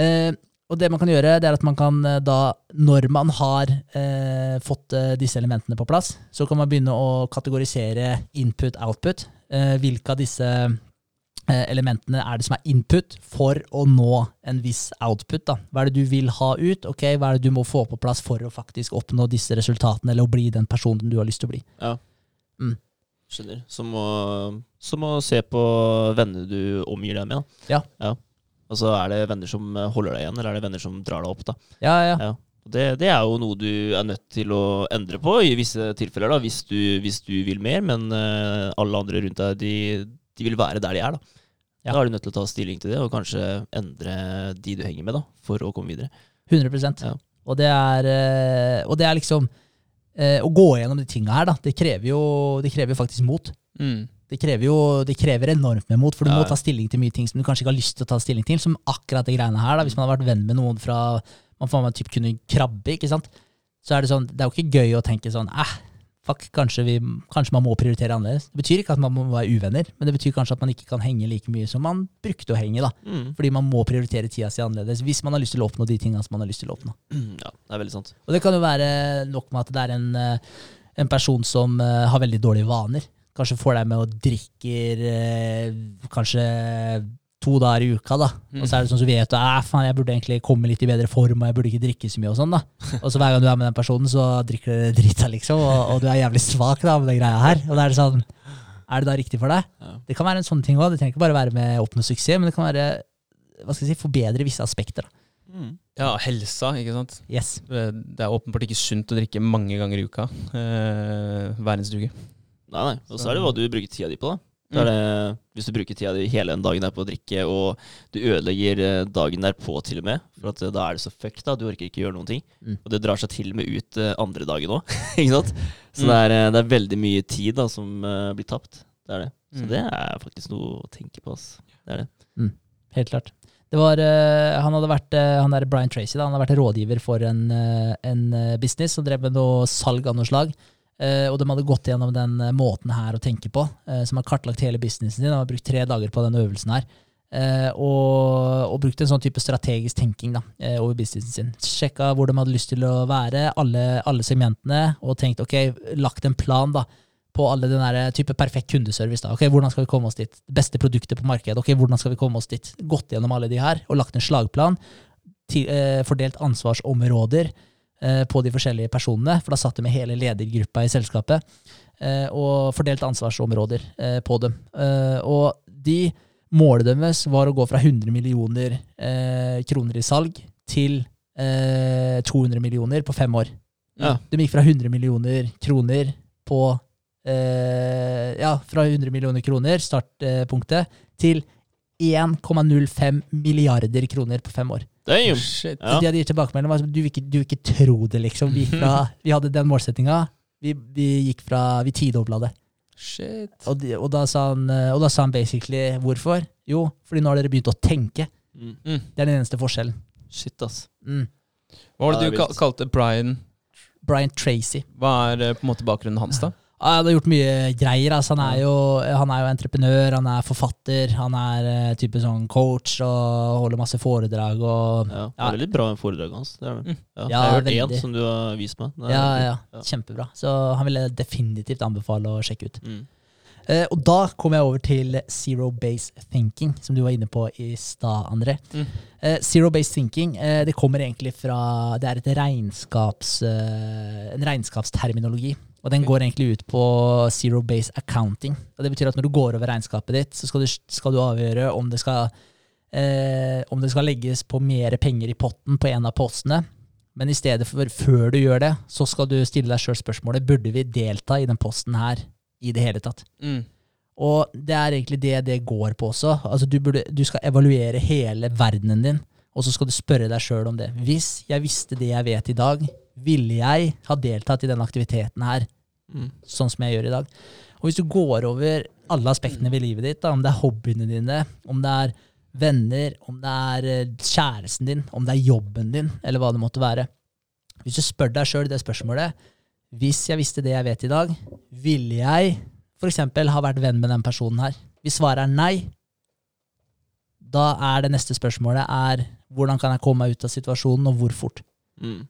Eh, og det man kan gjøre, det er at man kan eh, da, når man har eh, fått eh, disse elementene på plass, så kan man begynne å kategorisere input-output. Eh, hvilke av disse eh, elementene er det som er input for å nå en viss output? da? Hva er det du vil ha ut? Okay, Hva er det du må få på plass for å faktisk oppnå disse resultatene, eller å bli den personen du har lyst til å bli? Skjønner. Som å, som å se på venner du omgir deg med. Da. Ja. Altså, er det venner som holder deg igjen, eller er det venner som drar deg opp? da? Ja, ja. Ja. Det, det er jo noe du er nødt til å endre på i visse tilfeller, da, hvis du, hvis du vil mer, men uh, alle andre rundt deg, de, de vil være der de er. Da Ja. Da er du nødt til å ta stilling til det, og kanskje endre de du henger med, da, for å komme videre. 100% Ja. og, det er, eh, og det er liksom eh, Å gå gjennom de tinga her, da, det krever jo, det krever faktisk mot. Mm. Det krever jo det krever enormt med mot, for du Ja, må ta stilling til mye ting som du kanskje ikke har lyst til å ta stilling til, som akkurat de greiene her. da, Hvis man har vært venn med noen fra man får man typ kunne krabbe, ikke sant? så er det sånn, det er jo ikke gøy å tenke sånn eh, fuck, kanskje, vi, kanskje man må prioritere annerledes. Det betyr ikke at man må være uvenner, men det betyr kanskje at man ikke kan henge like mye som man brukte å henge. da, Mm. Fordi man må prioritere tida si annerledes hvis man har lyst til å oppnå de tinga som man har lyst til å oppnå. Ja, det er veldig sant. Og det kan jo være nok med at det er en, eh, en person som eh, har veldig dårlige vaner. Kanskje får deg med å drikke eh, kanskje to dager i uka, da. Og så er det sånn så vet at faen, jeg burde egentlig komme litt i bedre form, og jeg burde ikke drikke så mye og sånn, da. Og så hver gang du er med den personen, så drikker du drita, liksom, og, og du er jævlig svak da med den greia her. Og da er det sånn Er det da riktig for deg? Ja. Det kan være en sånn ting òg. Det trenger ikke bare være med å oppnå suksess, men det kan være hva skal jeg si, forbedre visse aspekter. Da. Mm. Ja, helsa, ikke sant. Yes. Det er åpenbart ikke sunt å drikke mange ganger i uka. Eh, hver eneste uke. Nei, nei. Og så er det hva du bruker tida di på, da. Det er det, hvis du bruker tida di hele den dagen der på å drikke, og du ødelegger dagen dagen derpå til og med, for at eh, da er det så fucked, da. Du orker ikke gjøre noen ting. Mm. Og det drar seg til og med ut eh, andre dagen òg, ikke sant. Så Mm. det, er, eh, det er veldig mye tid da som uh, blir tapt. Det er det. Så Mm. det er faktisk noe å tenke på, ass. Det er det. Helt klart. Det var, uh, han hadde vært, uh, han der Brian Tracy da, han hadde vært rådgiver for en, eh, en eh, business og drev med noe salg av noe slag. Eh, og de hadde gått gjennom den eh, måten her å tenke på, eh, som har kartlagt hele businessen sin. De har brukt tre dager på den øvelsen her. Og, og brukt en sånn type strategisk tenking da, over businessen sin. Sjekka hvor de hadde lyst til å være, alle, alle segmentene, og tenkt ok, lagt en plan da, på alle den der type perfekt kundeservice. da. Ok, Hvordan skal vi komme oss dit? Beste produktet på markedet. ok, Hvordan skal vi komme oss dit? Gått gjennom alle de her og lagt en slagplan. Til, eh, fordelt ansvarsområder på de forskjellige personene, for da satt de med hele ledergruppa i selskapet. Eh, og fordelt ansvarsområder eh, på dem. Eh, og de målet deres var å gå fra 100 millioner eh, kroner i salg til eh, 200 millioner på fem år. Ja. De gikk fra 100 millioner kroner på eh, ja, fra 100 millioner kroner, startpunktet, til 1,05 milliarder kroner på fem år. Damn! Shit. Ja. De hadde gitt tilbakemelding om du vil ikke, du vil ikke tro det, liksom. Vi, fra, vi hadde den målsettinga. Vi, vi gikk fra Vi tidobla det. Shit. Og, de, og, da sa han, eh, og da sa han basically hvorfor. Jo, fordi nå har dere begynt å tenke. Mm. Mm. Det er den eneste forskjellen. Shit, ass. Mm. Hva var Ja, det det du kalte Brian? Brian Tracy. Hva er eh, på en måte bakgrunnen hans, da? Han har gjort mye greier. Altså, han, er jo, han er jo entreprenør, han er forfatter, han er uh, type sånn coach og holder masse foredrag og Ja, det Ja. er veldig bra med foredraget hans. Det er det. Mm. Ja. Jeg har hørt veldig. én som du har vist meg. Ja, ja, kjempebra. Så han vil jeg definitivt anbefale å sjekke ut. Mm. Uh, og da kom jeg over til zero base thinking, som du var inne på i stad, André. Mm. Uh, zero base thinking uh, det kommer egentlig fra Det er regnskaps, en regnskapsterminologi. Og den går egentlig ut på zero base accounting. Og Det betyr at når du går over regnskapet ditt, så skal du, skal du avgjøre om det skal eh, om det skal legges på mer penger i potten på en av postene. Men i stedet for før du gjør det, så skal du stille deg sjøl spørsmålet burde vi delta i den posten her i det hele tatt. Mm. Og det er egentlig det det går på også. Altså du, burde, du skal evaluere hele verdenen din, og så skal du spørre deg sjøl om det. Hvis jeg visste det jeg vet i dag, ville jeg ha deltatt i denne aktiviteten her Mm. sånn som jeg gjør i dag? Og hvis du går over alle aspektene ved livet ditt, da, om det er hobbyene dine, om det er venner, om det er eh, kjæresten din, om det er jobben din, eller hva det måtte være Hvis du spør deg sjøl det spørsmålet Hvis jeg visste det jeg vet i dag, ville jeg f.eks. ha vært venn med den personen her? Hvis svaret er nei, da er det neste spørsmålet er hvordan kan jeg komme meg ut av situasjonen, og hvor fort? Mm.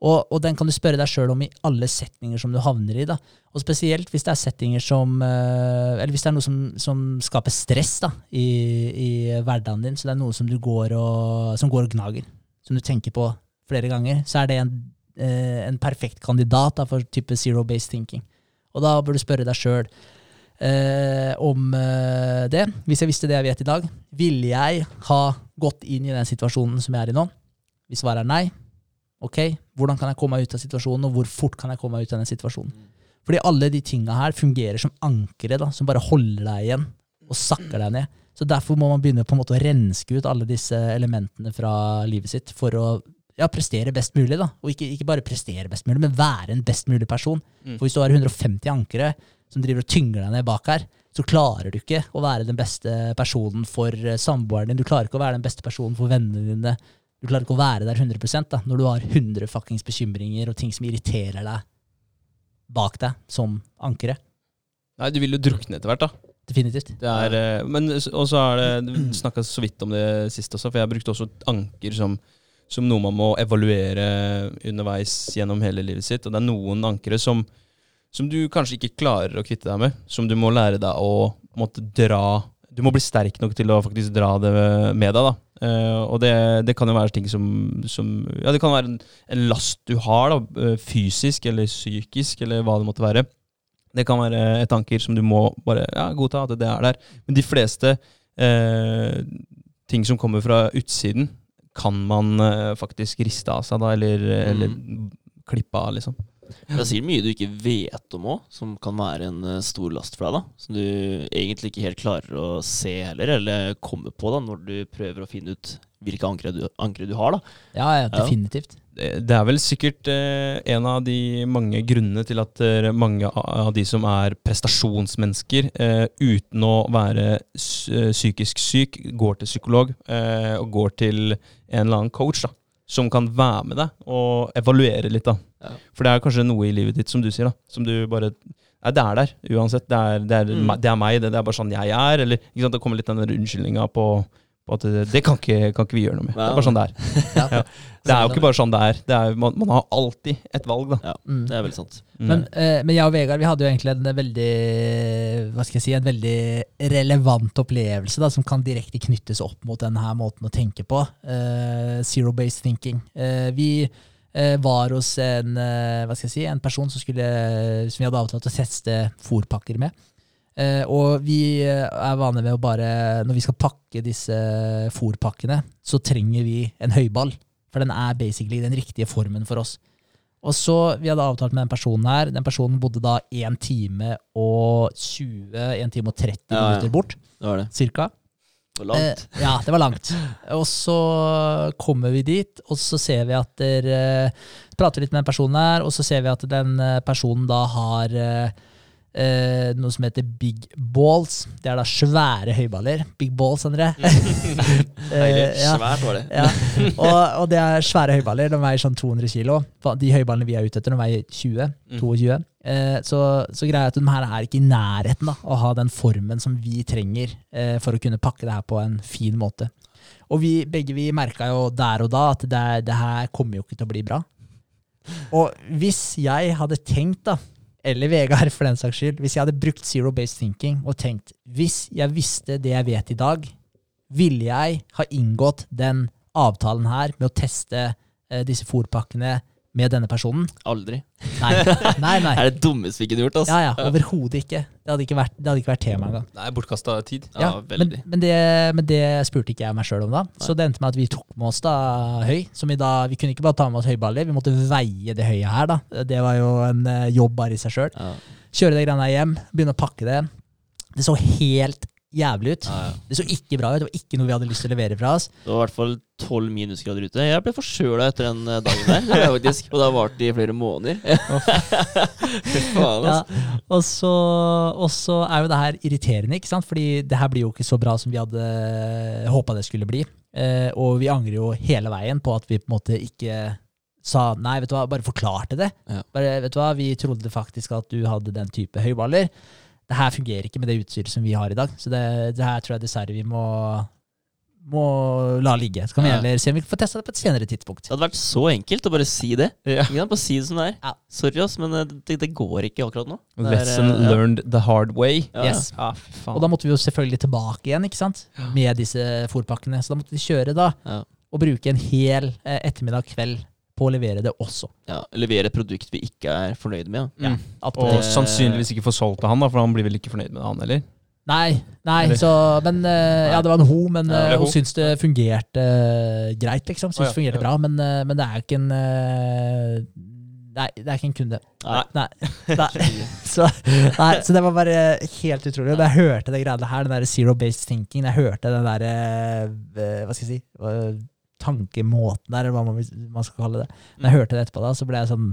Og, og den kan du spørre deg sjøl om i alle setninger som du havner i. da. Og spesielt hvis det er settinger som eh, Eller hvis det er noe som, som skaper stress da, i, i hverdagen din. Så det er noe som du går og, som går og gnager. Som du tenker på flere ganger. Så er det en, eh, en perfekt kandidat da, for type zero based thinking. Og da bør du spørre deg sjøl eh, om eh, det. Hvis jeg visste det jeg vet i dag, ville jeg ha gått inn i den situasjonen som jeg er i nå? Hvis svaret er nei, ok, hvordan kan jeg komme meg ut av situasjonen, og hvor fort kan jeg komme meg ut av den situasjonen? Fordi alle de tinga her fungerer som ankere da, som bare holder deg igjen og sakker deg ned. Så derfor må man begynne på en måte å renske ut alle disse elementene fra livet sitt for å ja, prestere best mulig. da. Og ikke, ikke bare prestere best mulig, men være en best mulig person. Mm. For hvis du har 150 ankere som driver og tynger deg ned bak her, så klarer du ikke å være den beste personen for eh, samboeren din. Du klarer ikke å være den beste personen for vennene dine. Du klarer ikke å være der 100 da, når du har 100 fuckings bekymringer og ting som irriterer deg bak deg som ankere. Nei, du vil jo drukne etter hvert, da. Definitivt. Det er, eh, men også og så er det Du snakka så vidt om det sist også, for jeg brukte også anker som, som noe man må evaluere underveis gjennom hele livet sitt. Og det er noen ankere som, som du kanskje ikke klarer å kvitte deg med. Som du må lære deg å måtte dra Du må bli sterk nok til å faktisk dra det med deg. da. Eh, og det, det kan jo være ting som, som Ja, det kan være en, en last du har, da, eh, fysisk eller psykisk, eller hva det måtte være. Det kan være et anker som du må bare ja, godta at det er der. Men de fleste uh, ting som kommer fra utsiden, kan man uh, faktisk riste av seg, da, eller, eller klippe av, liksom. Det er sikkert mye du ikke vet om òg, som kan være en eh, stor last for deg. da Som du egentlig ikke helt klarer å se heller, eller komme på da når du prøver å finne ut hvilke ankre du, ankre du har. da Ja, ja, definitivt. Det, det er vel sikkert eh, en av de mange grunnene til at eh, mange av de som er prestasjonsmennesker, eh, uten å være psykisk syk, går til psykolog eh, og går til en eller annen coach. da som kan være med deg og evaluere litt. da. Ja. For det er kanskje noe i livet ditt som du sier, da, som du bare Nei, det er der uansett. Det er, det er, Mm. det er meg, det, det er bare sånn jeg er. Eller det kommer litt den unnskyldninga på, på at det, det kan, ikke, kan ikke vi gjøre noe med. Det er bare sånn det er. Ja. Det er jo ikke bare sånn det er. Det er man, man har alltid et valg, da. Ja, Mm. det er veldig sant. Mm. Men, eh, men jeg og Vegard vi hadde jo egentlig en veldig hva skal jeg si, en veldig relevant opplevelse da, som kan direkte knyttes opp mot denne her måten å tenke på. Eh, Zero-based thinking. Eh, vi eh, var hos en, eh, hva skal jeg si, en person som, skulle, som vi hadde avtalt å teste fôrpakker med. Eh, og vi eh, er vane med å bare Når vi skal pakke disse fôrpakkene, så trenger vi en høyball. For den er basically den riktige formen for oss. Og så, Vi hadde avtalt med den personen her. Den personen bodde da 1 time og 20, 1 time og 30 Ja, ja. minutter bort, Det var det. cirka. Det var langt. Eh, ja, det var langt. Og så kommer vi dit, og så ser vi at der, eh, Prater litt med den personen her, og så ser vi at den eh, personen da har eh, eh, noe som heter big balls. Det er da svære høyballer. Big balls, André. uh, Eh, ja. Svært var det. Ja, og, og det er svære høyballer. De veier sånn 200 kilo. De høyballene vi er ute etter, de veier 20. Mm. 22. Uh, så, så greia er at de her er ikke i nærheten da, å ha den formen som vi trenger eh, for å kunne pakke det her på en fin måte. Og vi begge vi merka jo der og da at det, det her kommer jo ikke til å bli bra. Og hvis jeg hadde tenkt, da, eller Vegard for den saks skyld, hvis jeg hadde brukt zero based thinking og tenkt hvis jeg visste det jeg vet i dag, ville jeg ha inngått den avtalen her med å teste eh, disse fòrpakkene med denne personen? Aldri. Nei, nei. nei. Det er det dummeste vi kunne gjort. Altså. Ja, ja, Overhodet ikke. Det hadde ikke vært, det hadde ikke vært tema engang. Er bortkasta tid. Ja, Ja, men, veldig. men, det, men det spurte ikke jeg meg sjøl om da. Så det endte med at vi tok med oss da høy. Som i da, vi kunne ikke bare ta med oss høyballer, vi måtte veie det høyet her. da. Det var jo en eh, jobb bare i seg sjøl. Ja. Kjøre det greiene hjem, begynne å pakke det. Det så helt jævlig ut. Ja, ja. Det så ikke bra ut. Det var ikke noe vi hadde lyst til å levere fra oss. Det var i hvert fall tolv minusgrader ute. Jeg ble forkjøla etter den eh, dagen der. Faktisk, og det har vart i flere måneder. Faen, Ja, og, så, og så er jo det her irriterende, ikke sant? fordi det her blir jo ikke så bra som vi hadde håpa det skulle bli. Eh, og vi angrer jo hele veien på at vi på en måte ikke sa nei, vet du hva, bare forklarte det. Ja. Bare, vet du hva, Vi trodde faktisk at du hadde den type høyballer. Det her fungerer ikke med det utstyret som vi har i dag, så det, det her tror jeg dessverre vi må, må la ligge. Så kan vi heller se om vi får få testa det på et senere tidspunkt. Det hadde vært så enkelt å bare si det. Ja. Ikke sant? Bare si det som det er. Ja. Sorry, ass, men eh, det, det går ikke akkurat nå. Det er, Lesson eh, ja. learned the hard way. Ja, ja. Yes. Ja, faen. Og da måtte vi jo selvfølgelig tilbake igjen ikke sant? med disse fòrpakkene. Så da måtte vi kjøre da, Ja. og bruke en hel eh, ettermiddag kveld på å levere det også. Ja, levere et produkt vi ikke er fornøyd med. Ja. Mm. At, Og eh, sannsynligvis ikke få solgt det han, da, for han blir vel ikke fornøyd med det, han heller? Nei, nei, så Men uh, Ja, det var en ho, men Ja, er hun ho. syns det fungerte uh, greit, liksom. Syns det fungerte bra, men, men det er jo ikke en Nei, det er ikke en kunde. Nei. Nei. nei. Så, nei, så det var bare helt utrolig. Da jeg hørte det greiene her, den der zero based thinking, jeg hørte den der Hva skal jeg si Tankemåten der, eller hva man, man skal kalle det. Når jeg hørte det etterpå, da, så ble jeg sånn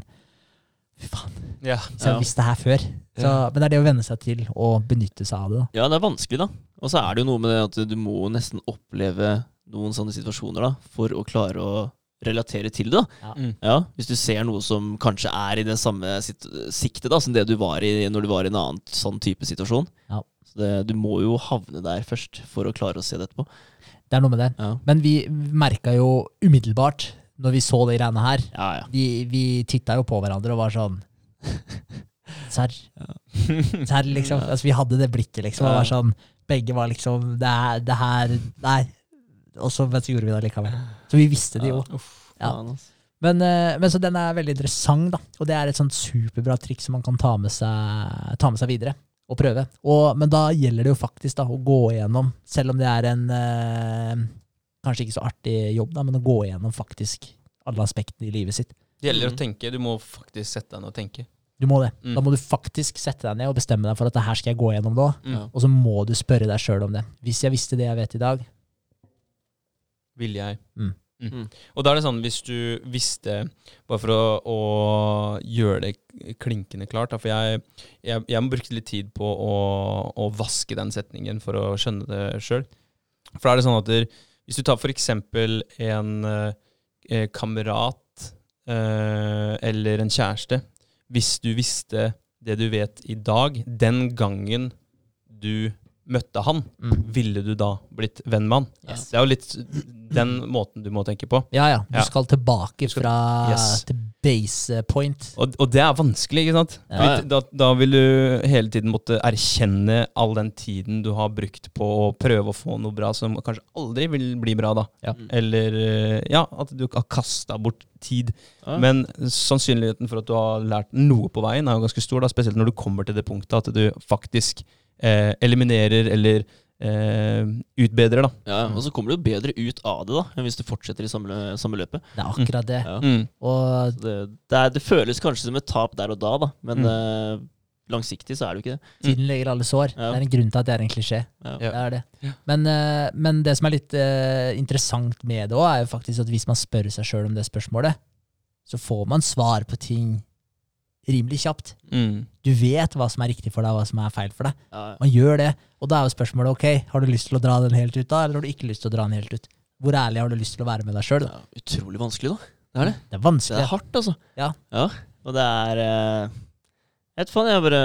Fy faen, Ja. så jeg Ja. visste det her før. Så, Men det er det å venne seg til å benytte seg av det. da. Ja, det er vanskelig, da. Og så er det jo noe med det at du må nesten oppleve noen sånne situasjoner da, for å klare å relatere til det. da. Mm. Ja, Hvis du ser noe som kanskje er i det samme siktet da, som det du var i når du var i en annen sånn type situasjon. Ja. Så det, Du må jo havne der først for å klare å se det etterpå. Det er noe med det. Ja, Men vi merka jo umiddelbart, når vi så de greiene her ja. ja. Vi, vi titta jo på hverandre og var sånn Serr? Serr, liksom. Altså, vi hadde det blikket, liksom. Var sånn, begge var liksom Det, er, det her Nei. Og så men så gjorde vi det likevel. Så vi visste det jo. Ja. Men, eh, men så den er veldig interessant, da. Og det er et sånt superbra trikk som man kan ta med seg, ta med seg videre. Og prøve. Og, men da gjelder det jo faktisk da, å gå igjennom, selv om det er en eh, kanskje ikke så artig jobb, da, men å gå igjennom faktisk alle aspektene i livet sitt. Det gjelder Mm. å tenke. Du må faktisk sette deg ned og tenke. Du må det. Mm. Da må du faktisk sette deg ned og bestemme deg for at det her skal jeg gå gjennom nå. Mm. Og så må du spørre deg sjøl om det. Hvis jeg visste det jeg vet i dag Vil jeg. Mm. Mm. Mm. Og da er det sånn, hvis du visste Bare for å, å gjøre det klinkende klart, da, for jeg, jeg, jeg brukte litt tid på å, å vaske den setningen for å skjønne det sjøl. For da er det sånn at der, hvis du tar for eksempel en eh, kamerat eh, eller en kjæreste Hvis du visste det du vet i dag, den gangen du møtte han, Mm. ville du da blitt venn med han? Yes. Det er jo litt den måten du må tenke på. Ja, ja. Du skal tilbake fra yes. til base point. Og, og det er vanskelig, ikke sant? Ja, ja. Da, da vil du hele tiden måtte erkjenne all den tiden du har brukt på å prøve å få noe bra som kanskje aldri vil bli bra, da. Ja. Mm. Eller eh, ja, at du har kasta bort tid. Ja. Men sannsynligheten for at du har lært noe på veien, er jo ganske stor, da, spesielt når du kommer til det punktet at du faktisk eh, eliminerer eller eh, utbedrer, da. Ja, og så kommer du jo bedre ut av det da enn hvis du fortsetter i samme, samme løpet. Det er akkurat det. Ja. Mm. Og Det, det, er, det føles kanskje som et tap der og da, da men Mm. eh, langsiktig så er det jo ikke det. tiden legger alle sår. Ja. Det er en grunn til at det er en klisjé. Ja. Ja. Det er det. Men, eh, men det som er litt uh, interessant med det òg, er jo faktisk at hvis man spør seg sjøl om det spørsmålet, så får man svar på ting rimelig kjapt. Mm. Du vet hva som er riktig for deg, og hva som er feil for deg. Ja, Man gjør det. Og da er jo spørsmålet ok, har du lyst til å dra den helt ut da, eller har du ikke lyst til å dra den helt ut? Hvor ærlig har du lyst til å være med deg sjøl? ja, utrolig vanskelig, da. Det er det. Det er Det er hardt, altså. Ja. Og det er eh, Jeg vet faen, jeg bare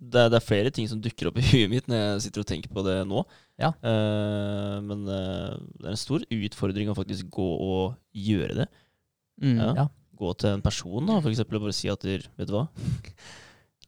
det er, det er flere ting som dukker opp i huet mitt når jeg sitter og tenker på det nå. Ja. Uh, men uh, det er en stor utfordring å faktisk gå og gjøre det. Mm. Ja. Ja. Gå til en person da, for eksempel, og bare si at du, vet du hva,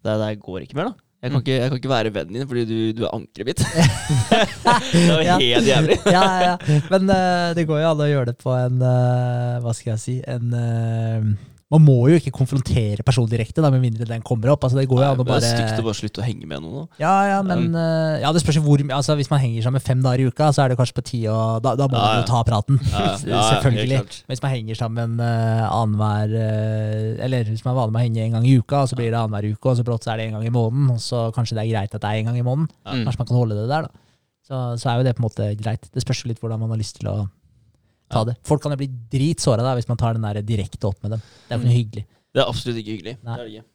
det der går ikke mer, da. Jeg kan, Mm. ikke, jeg kan ikke være vennen din fordi du, du er ankeret mitt. det var Ja. helt jævlig. ja, ja, ja. Men uh, det går jo an å gjøre det på en uh, Hva skal jeg si en, eh, Man må jo ikke konfrontere personen direkte, da, med mindre den kommer opp. Altså, det går jo an å det er stygt å bare slutte å henge med noen. Da. Ja, ja, men uh, ja, det spørs hvor altså, Hvis man henger sammen fem dager i uka, så er det kanskje på tide å Da, da må Ja, man jo ta praten. Ja, ja, Selvfølgelig. hvis man henger sammen uh, annenhver uh, Eller hvis man er vanlig med å henge en gang i uka, og så blir det annenhver uke, og så brått så er det en gang i måneden, og så kanskje det er greit at det er en gang i måneden. Kanskje man kan holde det der, da. Så, så er jo det på en måte greit. Det spørs jo litt hvordan man har lyst til å ta det. Folk kan jo bli dritsåra hvis man tar den der direkte opp med dem. Det er jo ikke noe hyggelig. Det er absolutt ikke hyggelig. Det er det ikke.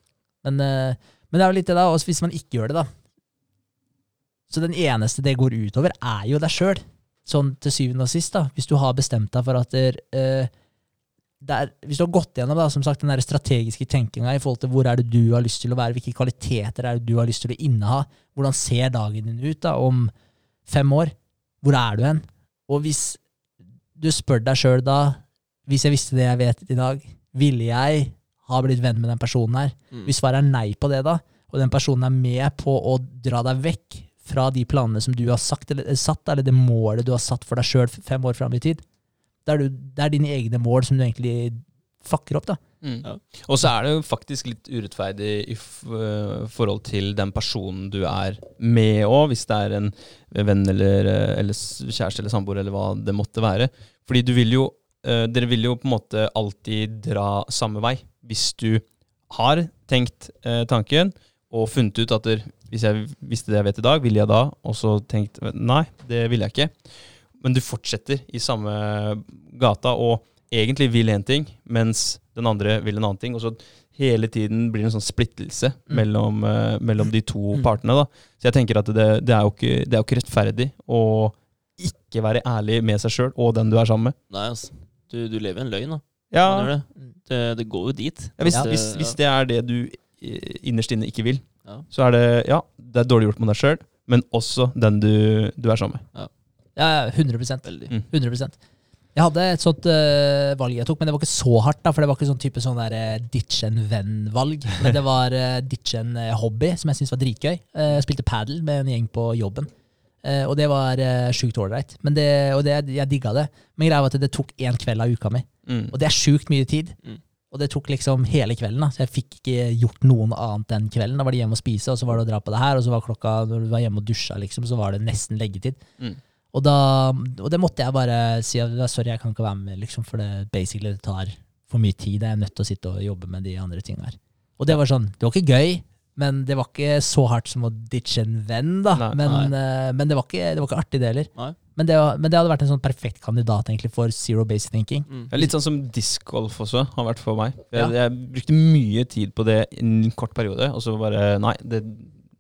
Men, eh, men det er jo litt det, da. Også hvis man ikke gjør det, da. Så den eneste det går utover, er jo deg sjøl. Sånn til syvende og sist, da. Hvis du har bestemt deg for at der, eh, det er, Hvis du har gått gjennom da, som sagt, den der strategiske tenkinga i forhold til hvor er det du har lyst til å være, hvilke kvaliteter er det du har lyst til å inneha, hvordan ser dagen din ut da, om fem år? Hvor er du hen? Og hvis du spør deg sjøl da, hvis jeg visste det jeg vet i dag, ville jeg ha blitt venn med den personen her? Mm. Hvis svaret er nei på det, da, og den personen er med på å dra deg vekk fra de planene som du har sagt, eller, satt, eller det målet du har satt for deg sjøl fem år fram i tid, det er, du, det er dine egne mål som du egentlig fucker opp, da. Mm. Ja. Og så er det jo faktisk litt urettferdig i øh, forhold til den personen du er med òg, hvis det er en venn eller, øh, eller kjæreste eller samboer eller hva det måtte være. Fordi du vil jo øh, Dere vil jo på en måte alltid dra samme vei. Hvis du har tenkt tanken og funnet ut at der, hvis jeg visste det jeg vet i dag, ville jeg da, og så tenkt nei, det ville jeg ikke. Men du fortsetter i samme gata og egentlig vil én ting, mens den andre vil en annen ting. Og så hele tiden blir det en sånn splittelse Mm. mellom, uh, mellom de to Mm. partene. da. Så jeg tenker at det, det, er jo ikke, det er jo ikke rettferdig å ikke være ærlig med seg sjøl og den du er sammen med. Nei, altså. Du, du lever en løgn, da. Ja, det. Mm. Det, det går jo dit. ja, hvis, Ja. hvis, hvis det er det du eh, innerst inne ikke vil, Ja. så er det ja, det er dårlig gjort mot deg sjøl, men også den du, du er sammen med. Ja, ja, 100 Veldig. Mm. 100 Jeg hadde et sånt uh, valg jeg tok, men det var ikke så hardt. da, For det var ikke sånn type sånn der uh, ditch en venn-valg. Men det var uh, ditch en hobby som jeg syntes var dritgøy. Jeg spilte padel med en gjeng på jobben. Og det var uh, sjukt ålreit. Og det, jeg digga det. Men greia var at det tok én kveld av uka mi. Mm. Og det er sjukt mye tid. Mm. Og det tok liksom hele kvelden. da, Så jeg fikk ikke gjort noen annet den kvelden. Da var det hjemme og spise, og så var det å dra på det her, og så var klokka, når du var hjemme og dusja, liksom, så var det nesten leggetid. Mm. Og, da, og det måtte jeg bare si at sorry, jeg kan ikke være med, liksom, for det basically tar for mye tid. Jeg er nødt til å sitte og jobbe med de andre tingene her. Og det var sånn, det var ikke gøy, men det var ikke så hardt som å ditche en venn, da. Nei. men eh, men det, var ikke, det var ikke artig, det heller. Men det, var- men det hadde vært en sånn perfekt kandidat egentlig for zero base thinking. Mm. Ja, litt sånn som discgolf også har vært for meg. Jeg, Ja. jeg brukte mye tid på det i en kort periode, og så bare Nei, det,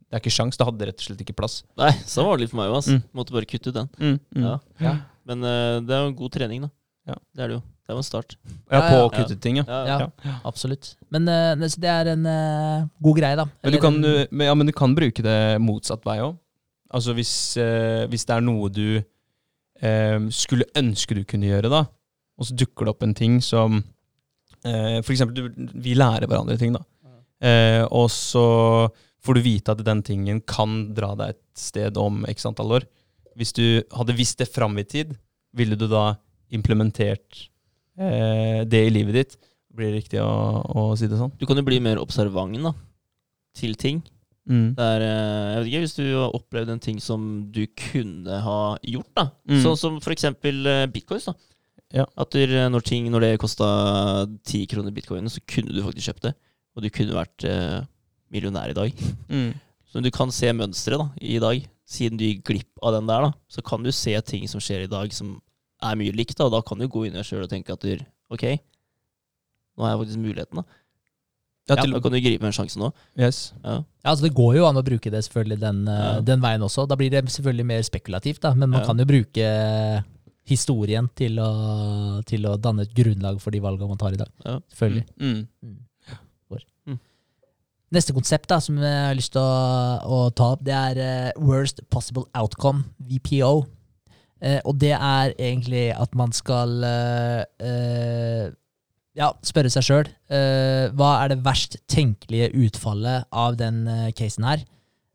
det er ikke sjans. Det hadde rett og slett ikke plass. Nei, sånn var det litt for meg òg. Mm. Måtte bare kutte ut den. Mm, mm. Ja. Ja. Men uh, det er jo god trening, da. Ja. Det er det jo. Det var en start. Ja, på å kutte ting, ja. Ja, Ja, absolutt. Men uh, det er en uh, god greie, da. Men du, kan, en- du- men, ja, men du kan bruke det motsatt vei òg. Altså hvis, hvis det er noe du skulle ønske du kunne gjøre, da, og så dukker det opp en ting som eh, For eksempel, du, vi lærer hverandre ting, da. Eh, og så får du vite at den tingen kan dra deg et sted om x antall år. Hvis du hadde visst det fram i tid, ville du da implementert eh, det i livet ditt? Blir det riktig å, å si det sånn? Du kan jo bli mer observant da, til ting. Mm. Det er, eh, jeg vet ikke, Hvis du har opplevd en ting som du kunne ha gjort, da. Mm. Sånn som eksempel eh, bitcoins. da. Ja. At eh, når, ting, når det kosta ti kroner bitcoin, så kunne du faktisk kjøpt det. Og du kunne vært eh, millionær i dag. Mm. Så du kan se mønsteret da, i dag. Siden du gikk glipp av den der, da, så kan du se ting som skjer i dag som er mye likt. da, da kan du gå inn i deg sjøl og tenke at du, ok, nå har jeg faktisk muligheten. da. Ja, Ja, til, da kan du gripe en sjanse nå. yes. Ja. Ja, altså Det går jo an å bruke det selvfølgelig den, eh, Ja. den veien også. Da blir det selvfølgelig mer spekulativt, da, men man Ja. kan jo bruke historien til å, til å danne et grunnlag for de valgene man tar i dag. Ja. Selvfølgelig. Mm. Vår. Neste konsept da, som jeg har lyst til å, å ta opp, det er uh, Worst Possible Outcome, VPO. Uh, og det er egentlig at man skal uh, eh, ja, spørre seg sjøl hva er det verst tenkelige utfallet av den eh, casen her.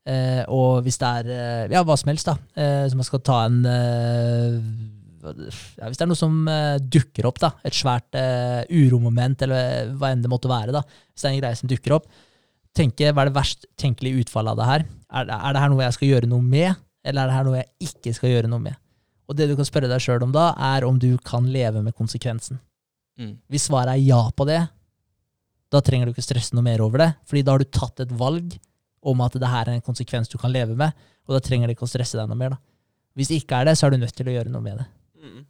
Eh, og hvis det er eh, ja, hva som helst, da. Eh, så man skal ta en eh, ja, Hvis det er noe som uh, dukker opp, da, et svært uh, uromoment, eller hva enn det måtte være, da, hvis det er en greie som dukker opp, tenke hva er det verst tenkelige utfallet av det her? Er, er det her noe jeg skal gjøre noe med, eller er det her noe jeg ikke skal gjøre noe med? Og det du kan spørre deg sjøl om da, er om du kan leve med konsekvensen. Mm. Hvis svaret er ja på det, da trenger du ikke stresse noe mer over det, fordi da har du tatt et valg om at det her er en konsekvens du kan leve med, og da trenger det ikke å stresse deg noe mer. da. Hvis det ikke er det, så er du nødt til å gjøre noe med det. Mm.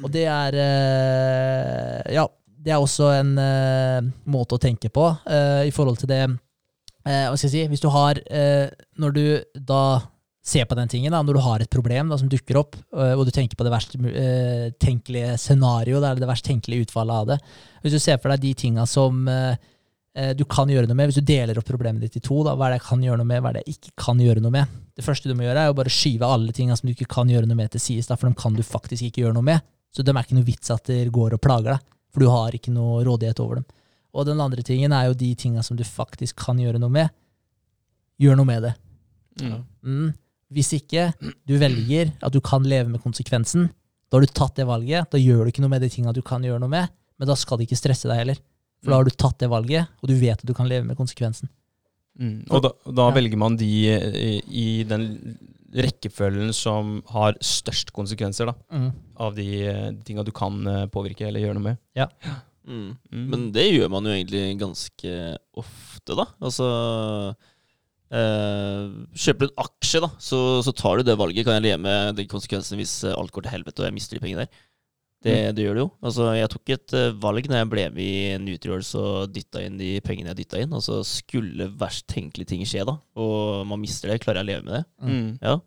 Og det er eh, Ja, det er også en uh, måte å tenke på uh, i forhold til det eh, Hva skal jeg si Hvis du har Når du da ser på den tingen, da, når du har et problem da, som dukker opp, og du tenker på det verst tenkelige scenarioet, eller det verst tenkelige utfallet av det Hvis du ser for deg de tinga som du kan gjøre noe med, hvis du deler opp problemet ditt i to, da, hva er det jeg kan gjøre noe med, hva er det jeg ikke kan gjøre noe med? Det første du må gjøre, er å bare skyve alle tinga som du ikke kan gjøre noe med, til sides, for dem kan du faktisk ikke gjøre noe med. Så dem er ikke noe vits at det går og plager deg, for du har ikke noe rådighet over dem. Og den andre tingen er jo de tinga som du faktisk kan gjøre noe med. Gjør noe med det. Mm. Mm. Hvis ikke du velger at du kan leve med konsekvensen, da har du tatt det valget, da gjør du ikke noe med de tinga du kan gjøre noe med, men da skal det ikke stresse deg heller. For da har du tatt det valget, og du vet at du kan leve med konsekvensen. Mm. Og da, da Ja. velger man de i, i den rekkefølgen som har størst konsekvenser, da. Mm. Av de tinga du kan eh, påvirke eller gjøre noe med. Mm. Mm. Men det gjør man jo egentlig ganske ofte, da. Altså eh, Kjøper du en aksje, da, så, så tar du det valget. Kan jeg leve med de konsekvensene hvis eh, alt går til helvete og jeg mister de pengene der? Det, det gjør det jo. Altså, jeg tok et eh, valg når jeg ble med i Nutriors og dytta inn de pengene jeg dytta inn. Altså, skulle verst tenkelige ting skje, da, og man mister det, klarer jeg å leve med det? Mm. Ja.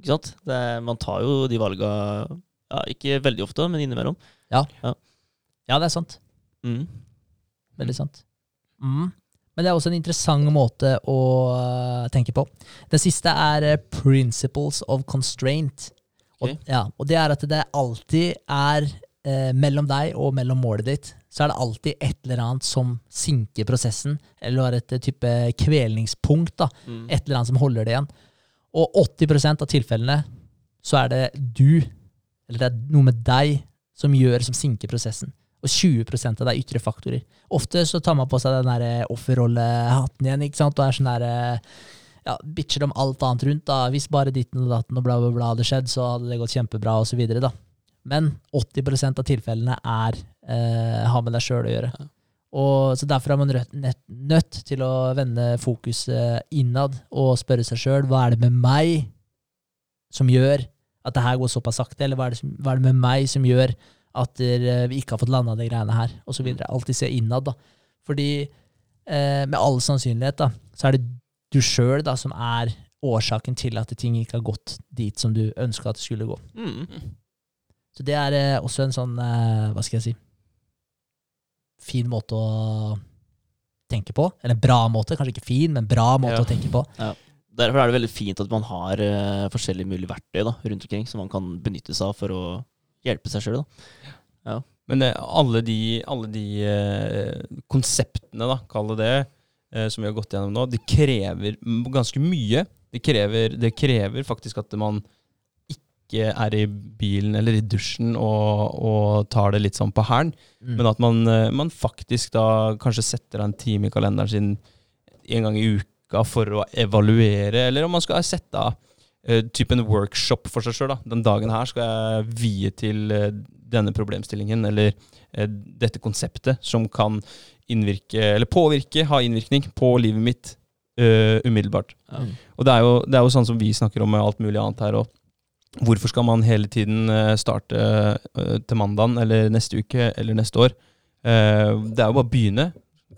Ikke sant? Det er, man tar jo de valga ja, ikke veldig ofte, men innimellom. Ja, Ja, det er sant. Mm. Veldig sant. Mm. Men det er også en interessant måte å øh, tenke på. Det siste er øh, principles of constraint. Og, ja, og det er at det alltid er eh, mellom deg og mellom målet ditt, så er det alltid et eller annet som sinker prosessen, eller har et type kvelningspunkt, da. Mm. Et eller annet som holder det igjen. Og 80% av tilfellene så er det du, eller det er noe med deg, som gjør, som sinker prosessen. Og 20 av det er ytre faktorer. Ofte så tar man på seg den eh, offerrollehatten igjen, ikke sant, og er sånn der eh, ja, bitcher om alt annet rundt. da. Hvis bare ditten og datten og bla, bla, bla hadde skjedd, så hadde det gått kjempebra, da. Men 80% av tilfellene er eh, har med deg sjøl å gjøre. Ja. Og så Derfor er man nødt, nødt til å vende fokuset innad og spørre seg sjøl hva er det med meg som gjør at det her går såpass sakte, eller hva er det, som, hva er det med meg som gjør at eh, vi ikke har fått landa de greiene her, osv. Alltid se innad, da. Fordi eh, med all sannsynlighet da, så er det du sjøl som er årsaken til at ting ikke har gått dit som du ønska at det skulle gå. Mm. Så det er eh, også en sånn, eh, hva skal jeg si, fin måte å tenke på. Eller en bra måte, kanskje ikke fin, men bra måte Ja. å tenke på. Derfor er det veldig fint at man har eh, forskjellige mulige verktøy da, rundt omkring som man kan benytte seg av for å hjelpe seg sjøl. Men eh, alle de, alle de konseptene, da, kall det det, som vi har gått gjennom nå, det krever ganske mye. Det krever, det krever faktisk at man ikke er i bilen eller i dusjen og, og tar det litt sånn på hælen, Mm. men at man, eh, man faktisk da kanskje setter av en time i kalenderen sin en gang i uka, for å evaluere, eller om man skal sette av uh, typen en workshop for seg sjøl. Den dagen her skal jeg vie til uh, denne problemstillingen, eller uh, dette konseptet, som kan innvirke, eller påvirke, ha innvirkning på livet mitt umiddelbart. Ja. Og det er, jo, det er, jo, sånn som vi snakker om med alt mulig annet her òg. Hvorfor skal man hele tiden starte til mandagen eller neste uke eller neste år? Det er jo bare å begynne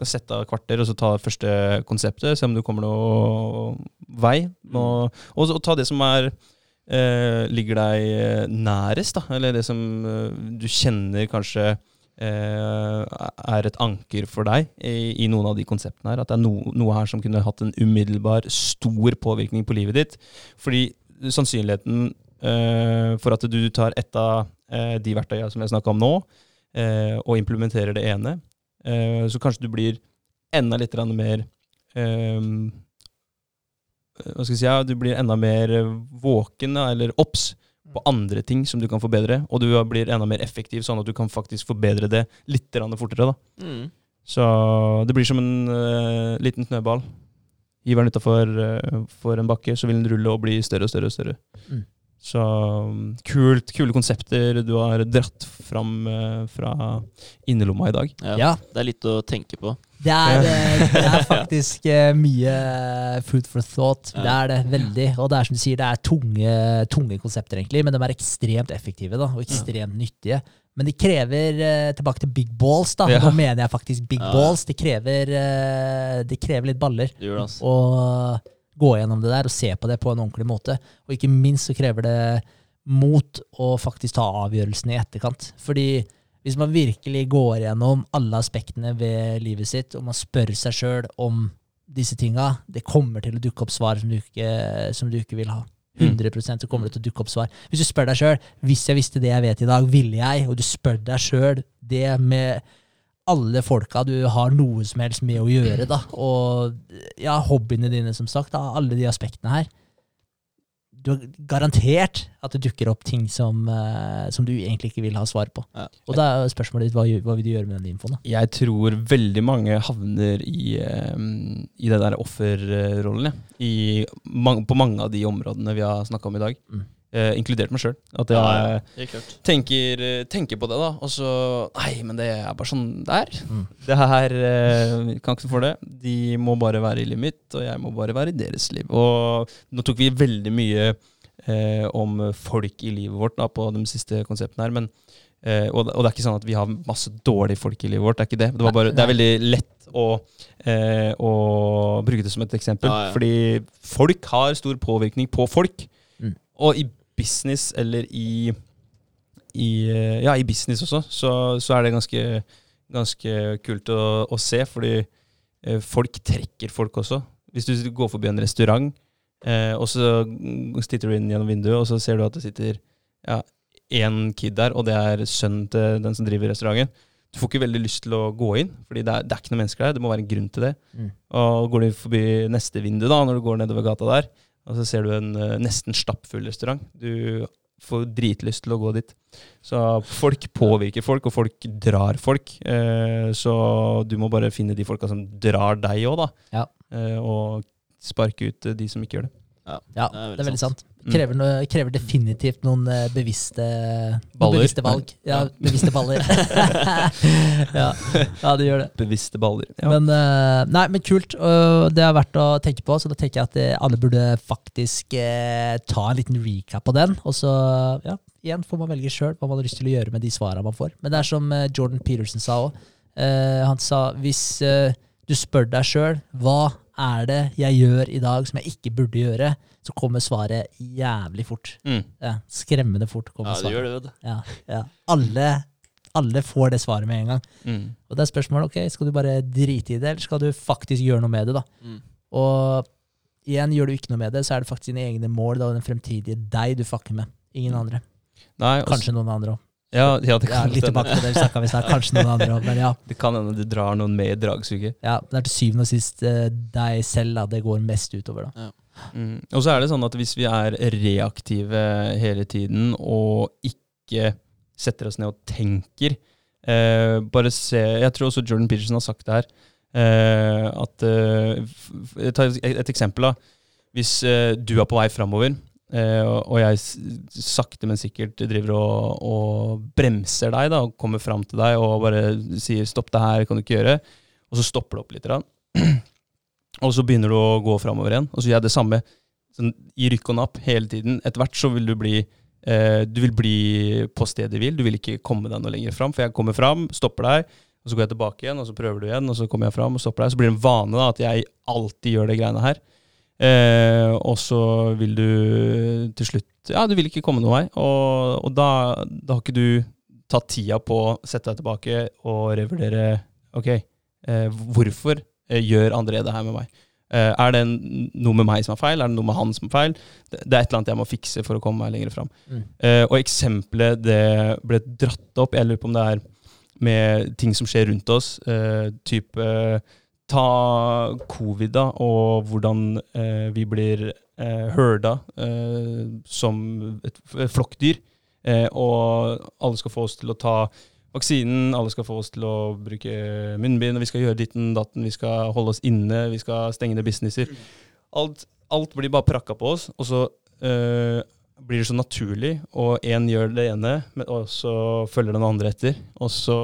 kan sette av kvarter og så ta første konseptet, se om du kommer noe vei. Og, Og, og, ta det som er eh, ligger deg eh, nærest, da. Eller det som eh, du kjenner kanskje eh, er et anker for deg i, i, noen av de konseptene her. At det er no, noe her som kunne hatt en umiddelbar, stor påvirkning på livet ditt. Fordi sannsynligheten for at du tar et av de verktøyene som jeg snakka om nå, og implementerer det ene, så kanskje du blir enda litt mer Hva skal jeg si, ja, du blir enda mer våken eller obs på mm. andre ting som du kan forbedre, og du blir enda mer effektiv, sånn at du kan faktisk forbedre det litt fortere. da. Mm. Så det blir som en uh, liten snøball. Hiver den utafor uh, en bakke, så vil den rulle og bli større og større. og større. Mm. Så um, kult, kule konsepter du har dratt fram uh, fra innerlomma i dag. Ja, ja, Det er litt å tenke på. Det er, eh, det er faktisk uh, mye food for thought. Ja. Det er det veldig. Og det er som du sier, det er tunge, tunge konsepter, egentlig, men de er ekstremt effektive da, og ekstremt ja. nyttige. Men de krever Tilbake til big balls, da. Nå mener jeg faktisk big balls. De krever, de krever litt baller. Det gjør det, altså. Og gå gjennom det der og se på det på en ordentlig måte. Og ikke minst så krever det mot å faktisk ta avgjørelsen i etterkant. Fordi hvis man virkelig går gjennom alle aspektene ved livet sitt, og man spør seg sjøl om disse tinga, det kommer til å dukke opp svar som du ikke, som du ikke vil ha. 100% så kommer det til å dukke opp svar. Hvis du spør deg sjøl hvis jeg visste det jeg vet i dag, ville jeg? Og du spør deg sjøl det med alle folka du har noe som helst med å gjøre, da. Og ja, hobbyene dine, som sagt. Da, alle de aspektene her. Du har garantert at det dukker opp ting som, uh, som du egentlig ikke vil ha svar på. Ja. Og da er spørsmålet ditt hva, hva, vil du gjøre med den infoen? da? Jeg tror veldig mange havner i, um, i den der offerrollen. Ja. på mange av de områdene vi har snakka om i dag. Mm. Uh, inkludert meg sjøl. At jeg ja, tenker, eh, tenker, på det, da. Og så Nei, men det er bare sånn det er. Mm. Det her eh, kan ikke for det. De må bare være i livet mitt, og jeg må bare være i deres liv. Og nå tok vi veldig mye eh, om folk i livet vårt da, på de siste konseptene her. Men, og, og, det er ikke sånn at vi har masse dårlige folk i livet vårt. Det er ikke det. Det, bare, det er veldig lett å, å, bruke det som et eksempel. Ja, ja. Fordi folk har stor påvirkning på folk. Mm. Og i business eller i, i Ja, i business også, så, så er det ganske, ganske kult å, å, se, fordi eh, folk trekker folk også. Hvis du går forbi en restaurant, eh, og så titter du inn gjennom vinduet, og så ser du at det sitter ja, én kid der, og det er sønnen til den som driver restauranten. Du får ikke veldig lyst til å gå inn, fordi det er, det er ikke noen mennesker der. Det må være en grunn til det. Mm. Og går du forbi neste vindu, da, når du går nedover gata der, og så ser du en uh, nesten stappfull restaurant. Du får dritlyst til å gå dit. Så folk påvirker folk, og folk drar folk. Uh, så du må bare finne de folka som drar deg òg, da. Ja. Uh, og sparke ut de som ikke gjør det. Ja, ja det, er det er veldig sant. sant. Krever, noe, krever, definitivt noen bevisste, noen bevisste valg. Ja, bevisste baller. ja, ja, det gjør det. Bevisste baller. Ja. Men, nei, men kult. det er verdt å tenke på, så da tenker jeg at alle burde faktisk eh, ta en liten recap på den. Og så, ja, igjen får man velge sjøl hva man har lyst til å gjøre med de svarene man får. Men det er som Jordan Peterson sa òg. Eh, han sa hvis eh, du spør deg sjøl hva er det jeg gjør i dag som jeg ikke burde gjøre, så kommer svaret jævlig fort. Mm. Ja, skremmende fort kommer svaret. Ja, det gjør det, vet du. Ja, ja. Alle, alle, får det svaret med en gang. Mm. Og det er spørsmålet ok, skal du bare drite i det, eller skal du faktisk gjøre noe med det. da? Mm. Og igjen, gjør du ikke noe med det, så er det faktisk dine egne mål da, og den fremtidige deg du fucker med. Ingen andre. Nei, Kanskje noen andre òg. Ja, ja, det kan ja, litt tilbake til det vi snakka om i stad. Kanskje noen andre òg, men ja. Det kan hende du drar noen med i dragsuget. Ja, det er til syvende og sist uh, deg selv da, det går mest utover. da. Ja. Mm. Og så er det sånn at hvis vi er reaktive hele tiden og ikke setter oss ned og tenker eh, Bare se Jeg tror også Jordan Peterson har sagt det her. Eh, at eh, Ta et, et eksempel. da. Hvis eh, du er på vei framover, eh, og og jeg sakte, men sikkert driver og, og bremser deg da, og kommer fram til deg og bare sier 'stopp, det her kan du ikke gjøre', og så stopper det opp litt. Rann. Og så begynner du å gå framover igjen, og så gjør jeg det samme sånn, i rykk og napp hele tiden. Etter hvert så vil du bli eh, Du vil bli på stedet hvil. Du vil ikke komme deg noe lenger fram. For jeg kommer fram, stopper deg, og så går jeg tilbake igjen, og så prøver du igjen, og så kommer jeg fram og stopper deg. Så blir det en vane da, at jeg alltid gjør de greiene her. Eh, og så vil du til slutt Ja, du vil ikke komme noen vei. Og, og da, da har ikke du tatt tida på å sette deg tilbake og revurdere Ok, eh, hvorfor eh, gjør André det her med meg? Eh, er det noe med meg som er feil? Er det noe med han som er feil? Det, det er et eller annet jeg må fikse for å komme meg lenger fram. Mm. Eh, og eksempelet det ble dratt opp, jeg lurer på om det er med ting som skjer rundt oss, eh, type Ta covid, da, og hvordan eh, vi blir eh, herda eh, som et, flokkdyr. Eh, og alle skal få oss til å ta vaksinen, alle skal få oss til å bruke munnbind, vi skal gjøre ditten datten, vi skal holde oss inne, vi skal stenge ned businesser. Alt, alt blir bare prakka på oss, og så eh, blir det så naturlig, og én gjør det ene, og så følger den andre etter. Og så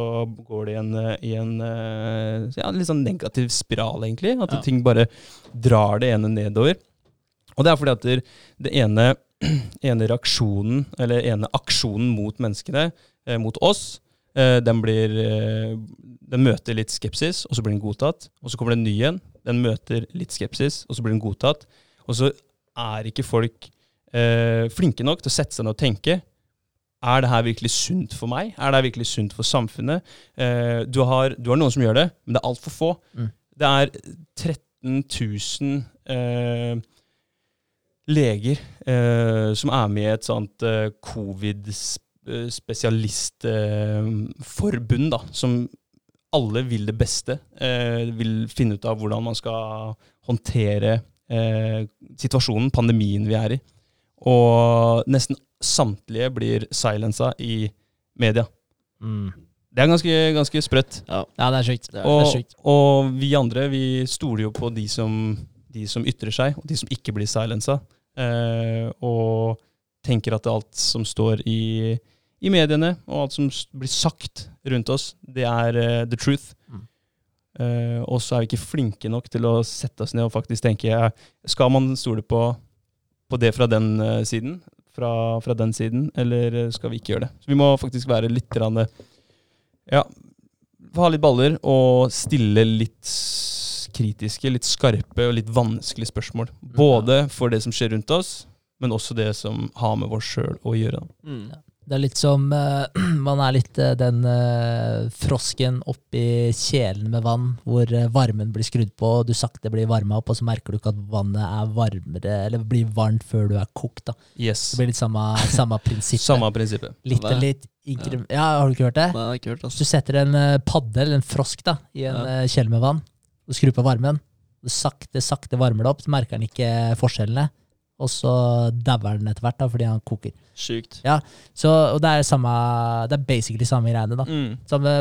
går det i en, i en eh, ja, litt sånn negativ spiral, egentlig. At Ja. ting bare drar det ene nedover. Og det er fordi at det ene, ene reaksjonen, eller ene aksjonen mot menneskene, eh, mot oss, eh, den blir eh, Den møter litt skepsis, og så blir den godtatt. Og så kommer det en ny en. Den møter litt skepsis, og så blir den godtatt. Og så er ikke folk eh, flinke nok til å sette seg ned og tenke er det her virkelig sunt for meg? Er det her virkelig sunt for samfunnet? Eh, du, har, du har noen som gjør det, men det er altfor få. Mm. Det er 13 000 eh, leger eh, som er med i et sånt eh, covid-spesialistforbund, da, som alle vil det beste. Eh, vil finne ut av hvordan man skal håndtere eh, situasjonen, pandemien vi er i. Og nesten samtlige blir silensa i media. Mm. Det er ganske, ganske sprøtt. Ja, Ja, det er sjukt. det er det Og, er sjukt. og vi andre vi stoler jo på de som, de som ytrer seg, og de som ikke blir silensa. Eh, og tenker at alt som står i, i mediene, og alt som blir sagt rundt oss, det er uh, the truth. Mm. Eh, og så er vi ikke flinke nok til å sette oss ned og faktisk tenke Skal man stole på, på det fra den eh, siden? Fra, fra den siden, eller eh, skal vi ikke gjøre det? Så vi må faktisk være litt grann, eh, Ja, ha litt baller og stille litt kritiske, litt skarpe og litt vanskelige spørsmål. Både for det som skjer rundt oss, men også det som har med oss sjøl å gjøre. Mm. Det er litt som uh, Man er litt uh, den uh, frosken oppi kjelen med vann, hvor varmen blir skrudd på, og du sakte blir varma opp, og så merker du ikke at vannet er varmere, eller blir varmt før du er kokt. da. Yes. Det blir litt samme, samme prinsippet. Samme prinsippet. Litt, Hva? litt inkre- ja, har du ikke hørt det? Nei, jeg har ikke hørt, Hvis altså. du setter en padde, eller en frosk, da, i en Ja. kjele med vann, og skrur på varmen, og sakte, sakte varmer det opp, så merker den ikke forskjellene, og så dauer den etter hvert, da, fordi han koker. Sykt. Ja, Så, og det er samme, det er basically samme greiene, da. Mm. Samme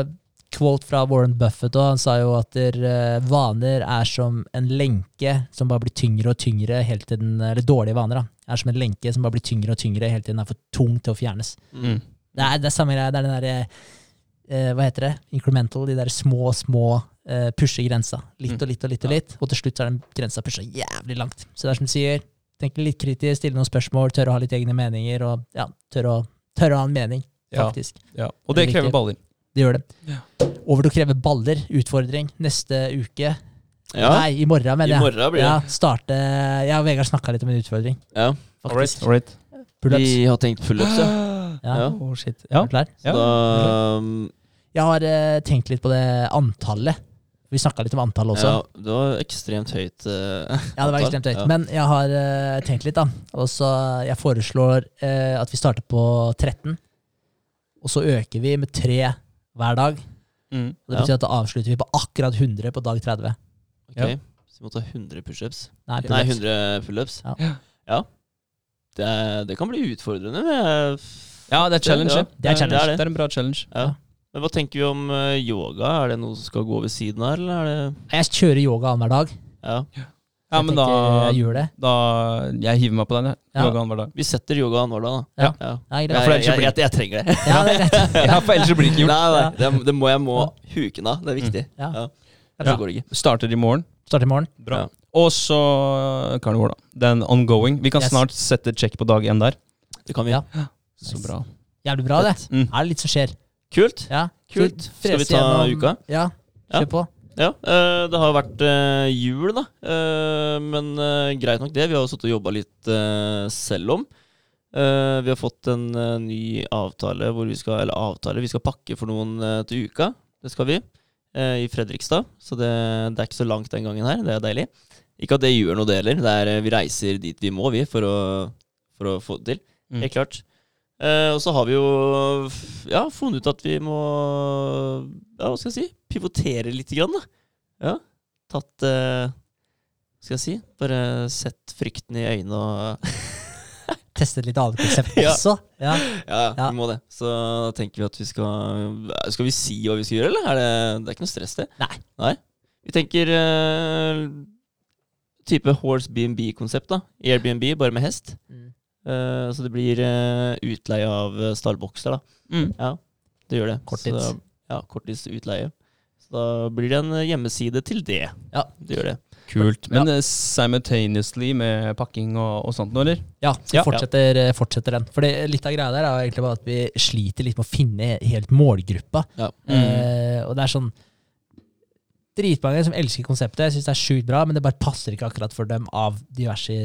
quote fra Warren Buffett, og han sa jo at der, eh, vaner er som en lenke som bare blir tyngre og tyngre helt til den, eller dårlige vaner, da, er som en lenke som bare blir tyngre og tyngre helt til den er for tung til å fjernes. Mm. Det er, det er samme greia. Det er den derre eh, Hva heter det? Incremental. De der små, små eh, pusher grensa. Litt Mm. og litt og litt og litt. Og til slutt så er den grensa pusha jævlig langt. Så det er som du sier, tenke litt kritisk, stille noen spørsmål, tørre å ha litt egne meninger, og ja, tørre å, tørre å ha en mening, faktisk. ja. Og det Det er krever baller. Det gjør det. Ja. Over til å kreve baller. Utfordring neste uke. Ja, Nei, i morgen, mener jeg. I morgen blir det. Ja, starte Jeg og Vegard snakka litt om en utfordring, Ja. faktisk. All right. Vi har tenkt pullups, ja. Ja. Ja. Oh, shit. Er Ja. du klar? Så Ja. da um, Jeg har uh, tenkt litt på det antallet. Vi snakka litt om antall også. Ja, det var ekstremt høyt. Uh, Ja, det var ekstremt høyt. Ja. Men jeg har uh, tenkt litt, da. Og så Jeg foreslår uh, at vi starter på 13. Og så øker vi med tre hver dag. Mm. Og det Ja. betyr at da avslutter vi på akkurat 100 på dag 30. Ok, Ja. Så vi må ta 100 pushups. Nei, Nei, 100 pullups. Ja. Ja. ja. Det, er- det kan bli utfordrende. Med Ja, det er challenge. Ja, det. det er challenge. det er det. Det er en bra challenge. Ja. Men hva tenker vi om eh, yoga? Er det noe som skal gå ved siden av, eller er det Jeg kjører yoga annenhver dag. Ja. Ja, jeg men da, jeg gjør det. da Jeg hiver meg på den, jeg. Ja. Yoga annenhver dag. Vi setter yoga annenhver dag, da. Ja. Ja. Nei, Jeg, for ellers jeg, blir- jeg, jeg trenger det. Ja, det er greit. Ja, for ellers blir det ikke gjort. Nei, nei, det, det må jeg må huke av. Det er viktig. Ja. Ja. Ellers Ja. så går det ikke. Starter i morgen. Starter i morgen. Bra. Ja. Og så karnivor, da. Den ongoing. Vi kan Yes. snart sette check på dag én der. Det kan vi. Ja. Så bra. Jævlig bra, det. Mm. Er det litt som skjer? Kult. Ja. Kult. kult. Skal vi ta gjennom- uka? Ja, Ja. på. Ja, eh, det har vært eh, jul, da. Eh, men greit nok det. Vi har jo sittet og jobba litt selv om. Vi har fått en ny avtale hvor vi skal Eller avtale, vi skal pakke for noen til uka. Det skal vi. I Fredrikstad. Så det, det er ikke så langt den gangen her. Det er deilig. Ikke at det gjør noe, det heller. Vi reiser dit vi må, vi, for å, for å få det til. Mm. Helt klart. Eh, og så har vi jo ja, funnet ut at vi må Ja, hva skal jeg si? Pivotere litt, grann, da. Ja. Tatt eh, Hva skal jeg si? Bare sett frykten i øynene og Teste et litt annet konsept Ja. også. Ja. Ja, Ja. vi må det. Så da tenker vi at vi skal Skal vi si hva vi skal gjøre, eller? Er det, det er ikke noe stress, det? Nei. Vi tenker eh, type horse BNB-konsept, da. Airbnb, bare med hest. Mm. Eh, så det blir uh, utleie av eh, stallbokser, da. Mm. Ja, det gjør det. Korttids. Så ja, korttids utleie. Så da blir det en hjemmeside til det. Ja. Det gjør det. Kult. Men ja. simultaneously med pakking og, og sånt eller? Ja, så Ja. fortsetter, fortsetter den. For litt av greia der er egentlig bare at vi sliter litt med å finne helt målgruppa. Ja. Eh, og det er sånn Dritmange som elsker konseptet, syns det er sjukt bra, men det bare passer ikke akkurat for dem av diverse,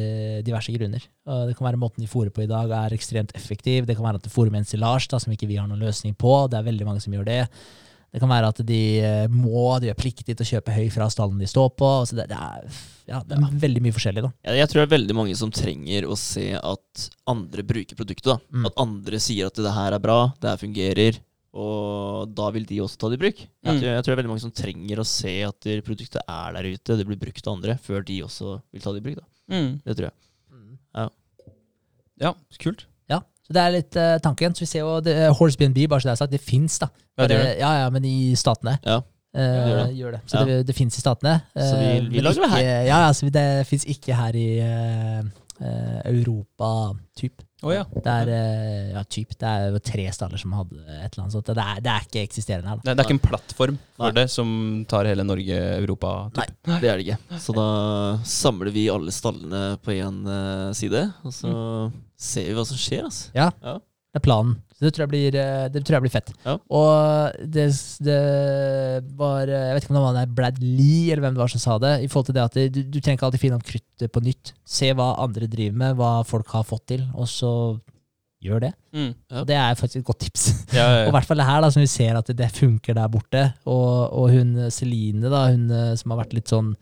diverse grunner. Og det kan være måten de fôrer på i dag er ekstremt effektiv. Det kan være at de fôrer med da, som ikke vi har noen løsning på. Det er veldig mange som gjør det. Det kan være at de eh, må, de er pliktige til å kjøpe høy fra stallen de står på. Så det, det, er, ja, det er veldig mye forskjellig, da. Jeg, jeg tror det er veldig mange som trenger å se at andre bruker produktet. da. Mm. At andre sier at det her er bra, det her fungerer, og da vil de også ta det i bruk. Jeg, Mm. tror, jeg tror det er veldig mange som trenger å se at produktet er der ute, det blir brukt av andre, før de også vil ta det i bruk. da. Mm. Det tror jeg. Ja, kult. Ja, så det er litt uh, tanken. Så vi ser jo det, Horse BNB, bare så det er sagt, det fins, da. Ja, det det. Ja, ja, men i statene. Ja. Uh, gjør det. gjør det. Så Ja. det, det fins i statene. Så vi- eh, vi lager det her. Ja, ja, så det fins ikke her i eh, eh, Europa, typ. Oh, ja. Det er eh, ja, typ. Det er tre staller som hadde et eller annet sånt. Det er, det er ikke eksisterende her, da. Det, det er ikke en plattform for Nei. det som tar hele Norge, Europa Nei, Det er det ikke. Så da samler vi alle stallene på én eh, side, og så ser vi hva som skjer. altså. Ja, Ja. det er planen. Så det tror jeg blir, eh, det tror jeg blir fett. Ja. Og det, det var eh, Jeg vet ikke om det var Brad Lee eller hvem det var som sa det. I forhold til det at du, du trenger ikke alltid finne opp kruttet på nytt. Se hva andre driver med, hva folk har fått til, og så gjør det. Mm. Ja. Og det er faktisk et godt tips. Ja, ja, Og i hvert fall det her, da, som vi ser at det, det funker der borte. Og, og hun Celine, da, hun eh, som har vært litt sånn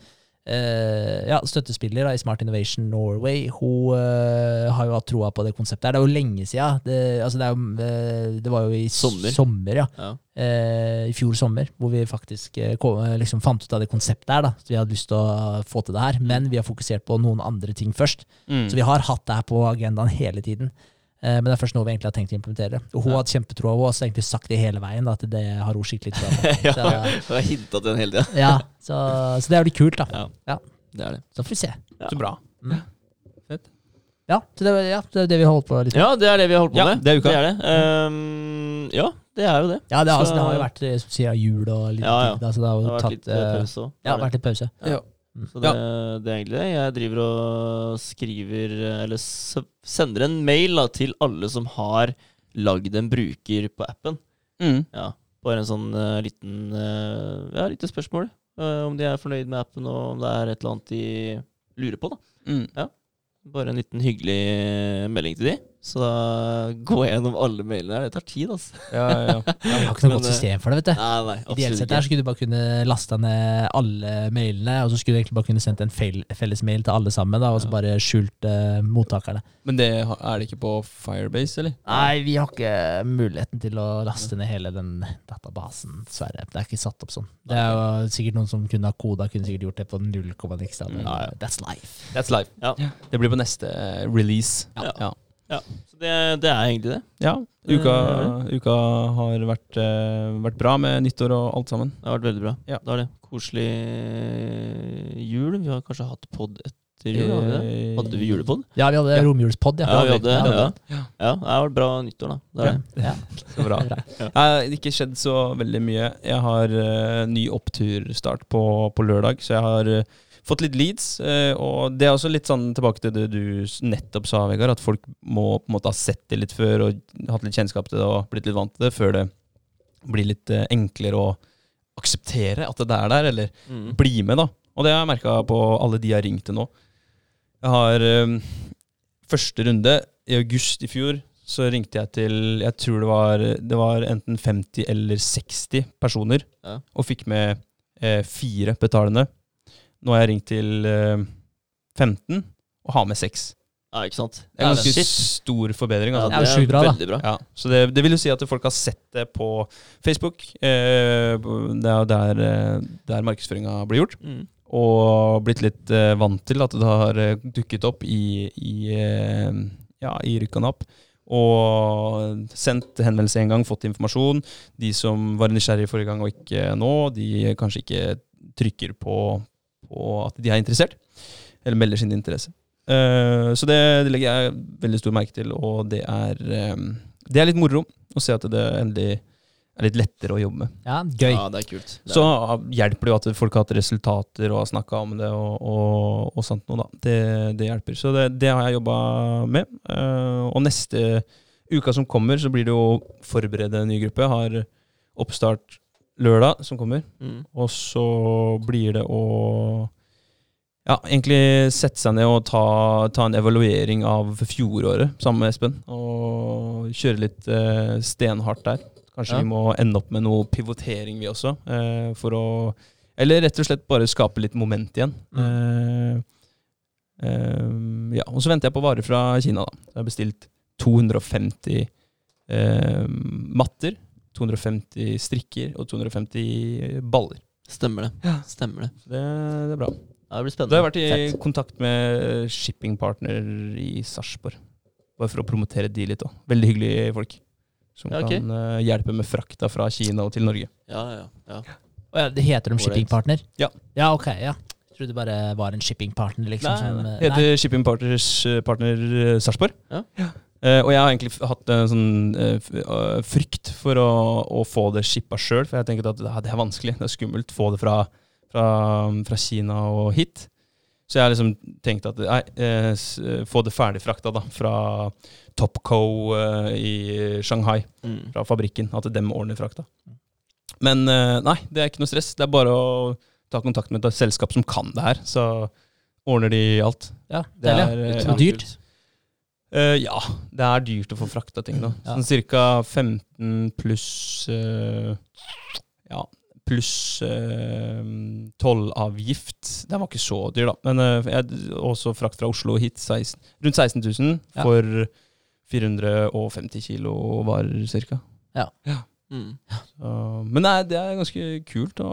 eh, ja, støttespiller da, i Smart Innovation Norway, hun uh, har jo hatt troa på det konseptet. her. Det er jo lenge siden. Det, altså det, uh, det var jo i Sommer. ja. Ja. Eh, I fjor sommer, hvor vi faktisk kom, liksom fant ut av det konseptet her. da, så Vi hadde lyst til å få til det her, men vi har fokusert på noen andre ting først. Mm. Så vi har hatt det her på agendaen hele tiden. Eh, Men det er først nå vi egentlig har tenkt å implementere det. Og hun Ja. har hatt kjempetroa, hun har også egentlig sagt det hele veien, da, at det har hun skikkelig troa på. ja, hun har hinta til den hele tida. ja, så, så det er jo litt kult, da. Ja. Ja. Det er det. Så får vi se. Så bra. Fett Ja, så det, ja, det er det vi holdt på litt med. Ja, det er det vi har holdt på Ja, med. det er uka. Det er det. Um, ja, det er jo det. Ja, det, har- altså, det har jo vært siden som sier, jul og litt Ja, ja. tid, da, så det har Det har tatt, vært litt eh, eh, pause òg. Ja, vært litt pause. Ja. Så det, det er egentlig det. Jeg driver og skriver Eller s- sender en mail da, til alle som har lagd en bruker på appen. Mm. Ja, Bare en sånn uh, liten uh, Ja, lite spørsmål. Uh, om de er fornøyd med appen, og om det er et eller annet de lurer på. da Mm. Bare en liten hyggelig melding til de. Så går gjennom alle mailene her. Det tar tid, altså. Ja, ja, ja. Vi har ikke noe Men, godt eh, system for det, vet du. Nei, nei, Ideelt sett så skulle du bare kunne lasta ned alle mailene, og så skulle du egentlig bare kunne sendt en felles mail til alle sammen, da, og så bare skjult uh, mottakerne. Men det er det ikke på Firebase, eller? Nei, vi har ikke muligheten til å laste ned hele den databasen, dessverre. Det er ikke satt opp sånn. Det er jo sikkert noen som kunne ha koda, kunne sikkert gjort det på null komma niks, ja. that's life. That's life. Ja. Det blir på neste eh, release. Ja. Ja. Så det, det er egentlig det. Ja, uka, Eh, uka har vært, eh, vært bra med nyttår og alt sammen. Det har vært veldig bra. Ja. Da er det koselig jul. Vi har kanskje hatt pod etter jul? Hadde, vi det? Eh, Hadde vi julepod? Ja, vi hadde Ja. romjulspod, ja. Ja, vi hadde, Ja. ja. Ja. ja. Det har vært bra nyttår, da. Det er det. Ja. Så bra. Bra. Det har ikke skjedd så veldig mye. Jeg har uh, ny oppturstart på, på lørdag, så jeg har eh, fått litt leads. eh, og det er også litt sånn tilbake til det du nettopp sa, Vegard, at folk må på en måte ha sett det litt før og hatt litt kjennskap til det og blitt litt vant til det, før det blir litt eh, enklere å akseptere at det er der, eller Mm. bli med, da. Og det har jeg merka på alle de jeg har ringt til nå. Jeg har um, første runde i august i fjor. Så ringte jeg til Jeg tror det var, det var enten 50 eller 60 personer. Ja. Og fikk med eh, fire betalende. Nå har jeg ringt til eh, 15 og har med 6. Ja, ikke sant? Det er en ganske stor forbedring. Ja, Altså. det er jo sjukt bra, da. Bra. Ja, så det, det vil jo si at folk har sett det på Facebook. Eh, det er jo der, eh, der markedsføringa blir gjort. Mm. Og blitt litt eh, vant til at det har eh, dukket opp i, i, eh, ja, i rykk og napp. Og sendt henvendelse en gang, fått informasjon. De som var nysgjerrige forrige gang og ikke nå, de kanskje ikke trykker på, på at de er interessert. Eller melder sin interesse. Eh, så det, det legger jeg veldig stor merke til, og det er, eh, det er litt moro å se at det endelig er litt lettere å jobbe med. Ja, gøy. Ja, det er kult. Det er Så hjelper det jo at folk har hatt resultater og har snakka om det og, og, og sånt noe, da. Det, det hjelper. Så det, det har jeg jobba med. Eh, og neste uka som kommer, så blir det jo forberede en ny gruppe. Har oppstart lørdag som kommer. Mm. Og så blir det å ja, egentlig sette seg ned og ta, ta en evaluering av fjoråret sammen med Espen. Og kjøre litt eh, stenhardt der. Kanskje Ja. vi må ende opp med noe pivotering, vi også. Eh, for å Eller rett og slett bare skape litt moment igjen. Eh, eh, ja, Og så venter jeg på varer fra Kina, da. Jeg har bestilt 250 eh, matter. 250 strikker og 250 baller. Stemmer det. Ja. Stemmer det. Det, det er bra. Ja, det blir Da Du har vært i Fett. kontakt med shippingpartner i Sarpsborg. Bare for å promotere de litt òg. Veldig hyggelige folk. Som Ja, okay. kan eh, hjelpe med frakta fra Kina og til Norge. Ja, ja, ja. Å ja, det heter de shippingpartner? Ja. Ja, ok, ja. Jeg trodde det bare var en shippingpartner, liksom. som, nei. Heter shippingpartner Ja, partner eh, Sarpsborg. Ja. Eh, og jeg har egentlig hatt en sånn uh, eh, frykt for å, å få det shippa sjøl, for jeg tenker at det, det er vanskelig. Det er skummelt få det fra, fra, fra Kina og hit. Så jeg har liksom tenkt at nei, uh, eh, få det ferdig frakta da, fra Topco eh, i Shanghai, Mm. fra fabrikken. At dem ordner frakta. Men eh, nei, det er ikke noe stress. Det er bare å ta kontakt med et selskap som kan det her, så ordner de alt. Ja, Det det er, er, dyrt. Eh, ja, det er dyrt å få frakta ting da Ja. Sånn cirka 15 pluss uh, Ja, pluss uh, tollavgift. Den var ikke så dyr, da. Men uh, jeg, også frakt fra Oslo hit, 16, rundt 16 000 Ja. for 450 kilo varer, cirka. Mm. Uh, men nei, det er ganske kult å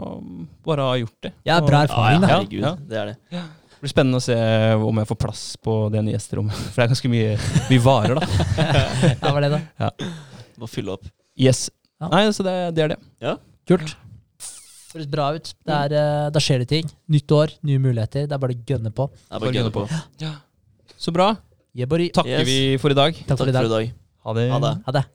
bare ha gjort det. Ja, bra erfaring, ja, da. herregud. Ja. Det er det. Det blir spennende å se om jeg får plass på det nye gjesterommet. For det er ganske mye, mye varer, da. Ja, var det da. Må fylle opp. Yes. Ja. Nei, så det, det er det. Ja. Kult. Høres bra ut. Det er, eh, da skjer det ting. Nytt år, nye muligheter. Det er bare å gønne på. Det er bare å gønne på. Så bra. Yeah. Takker Yes. vi for i dag. Takk for i dag. dag. Ha det. Ha det. Ha det.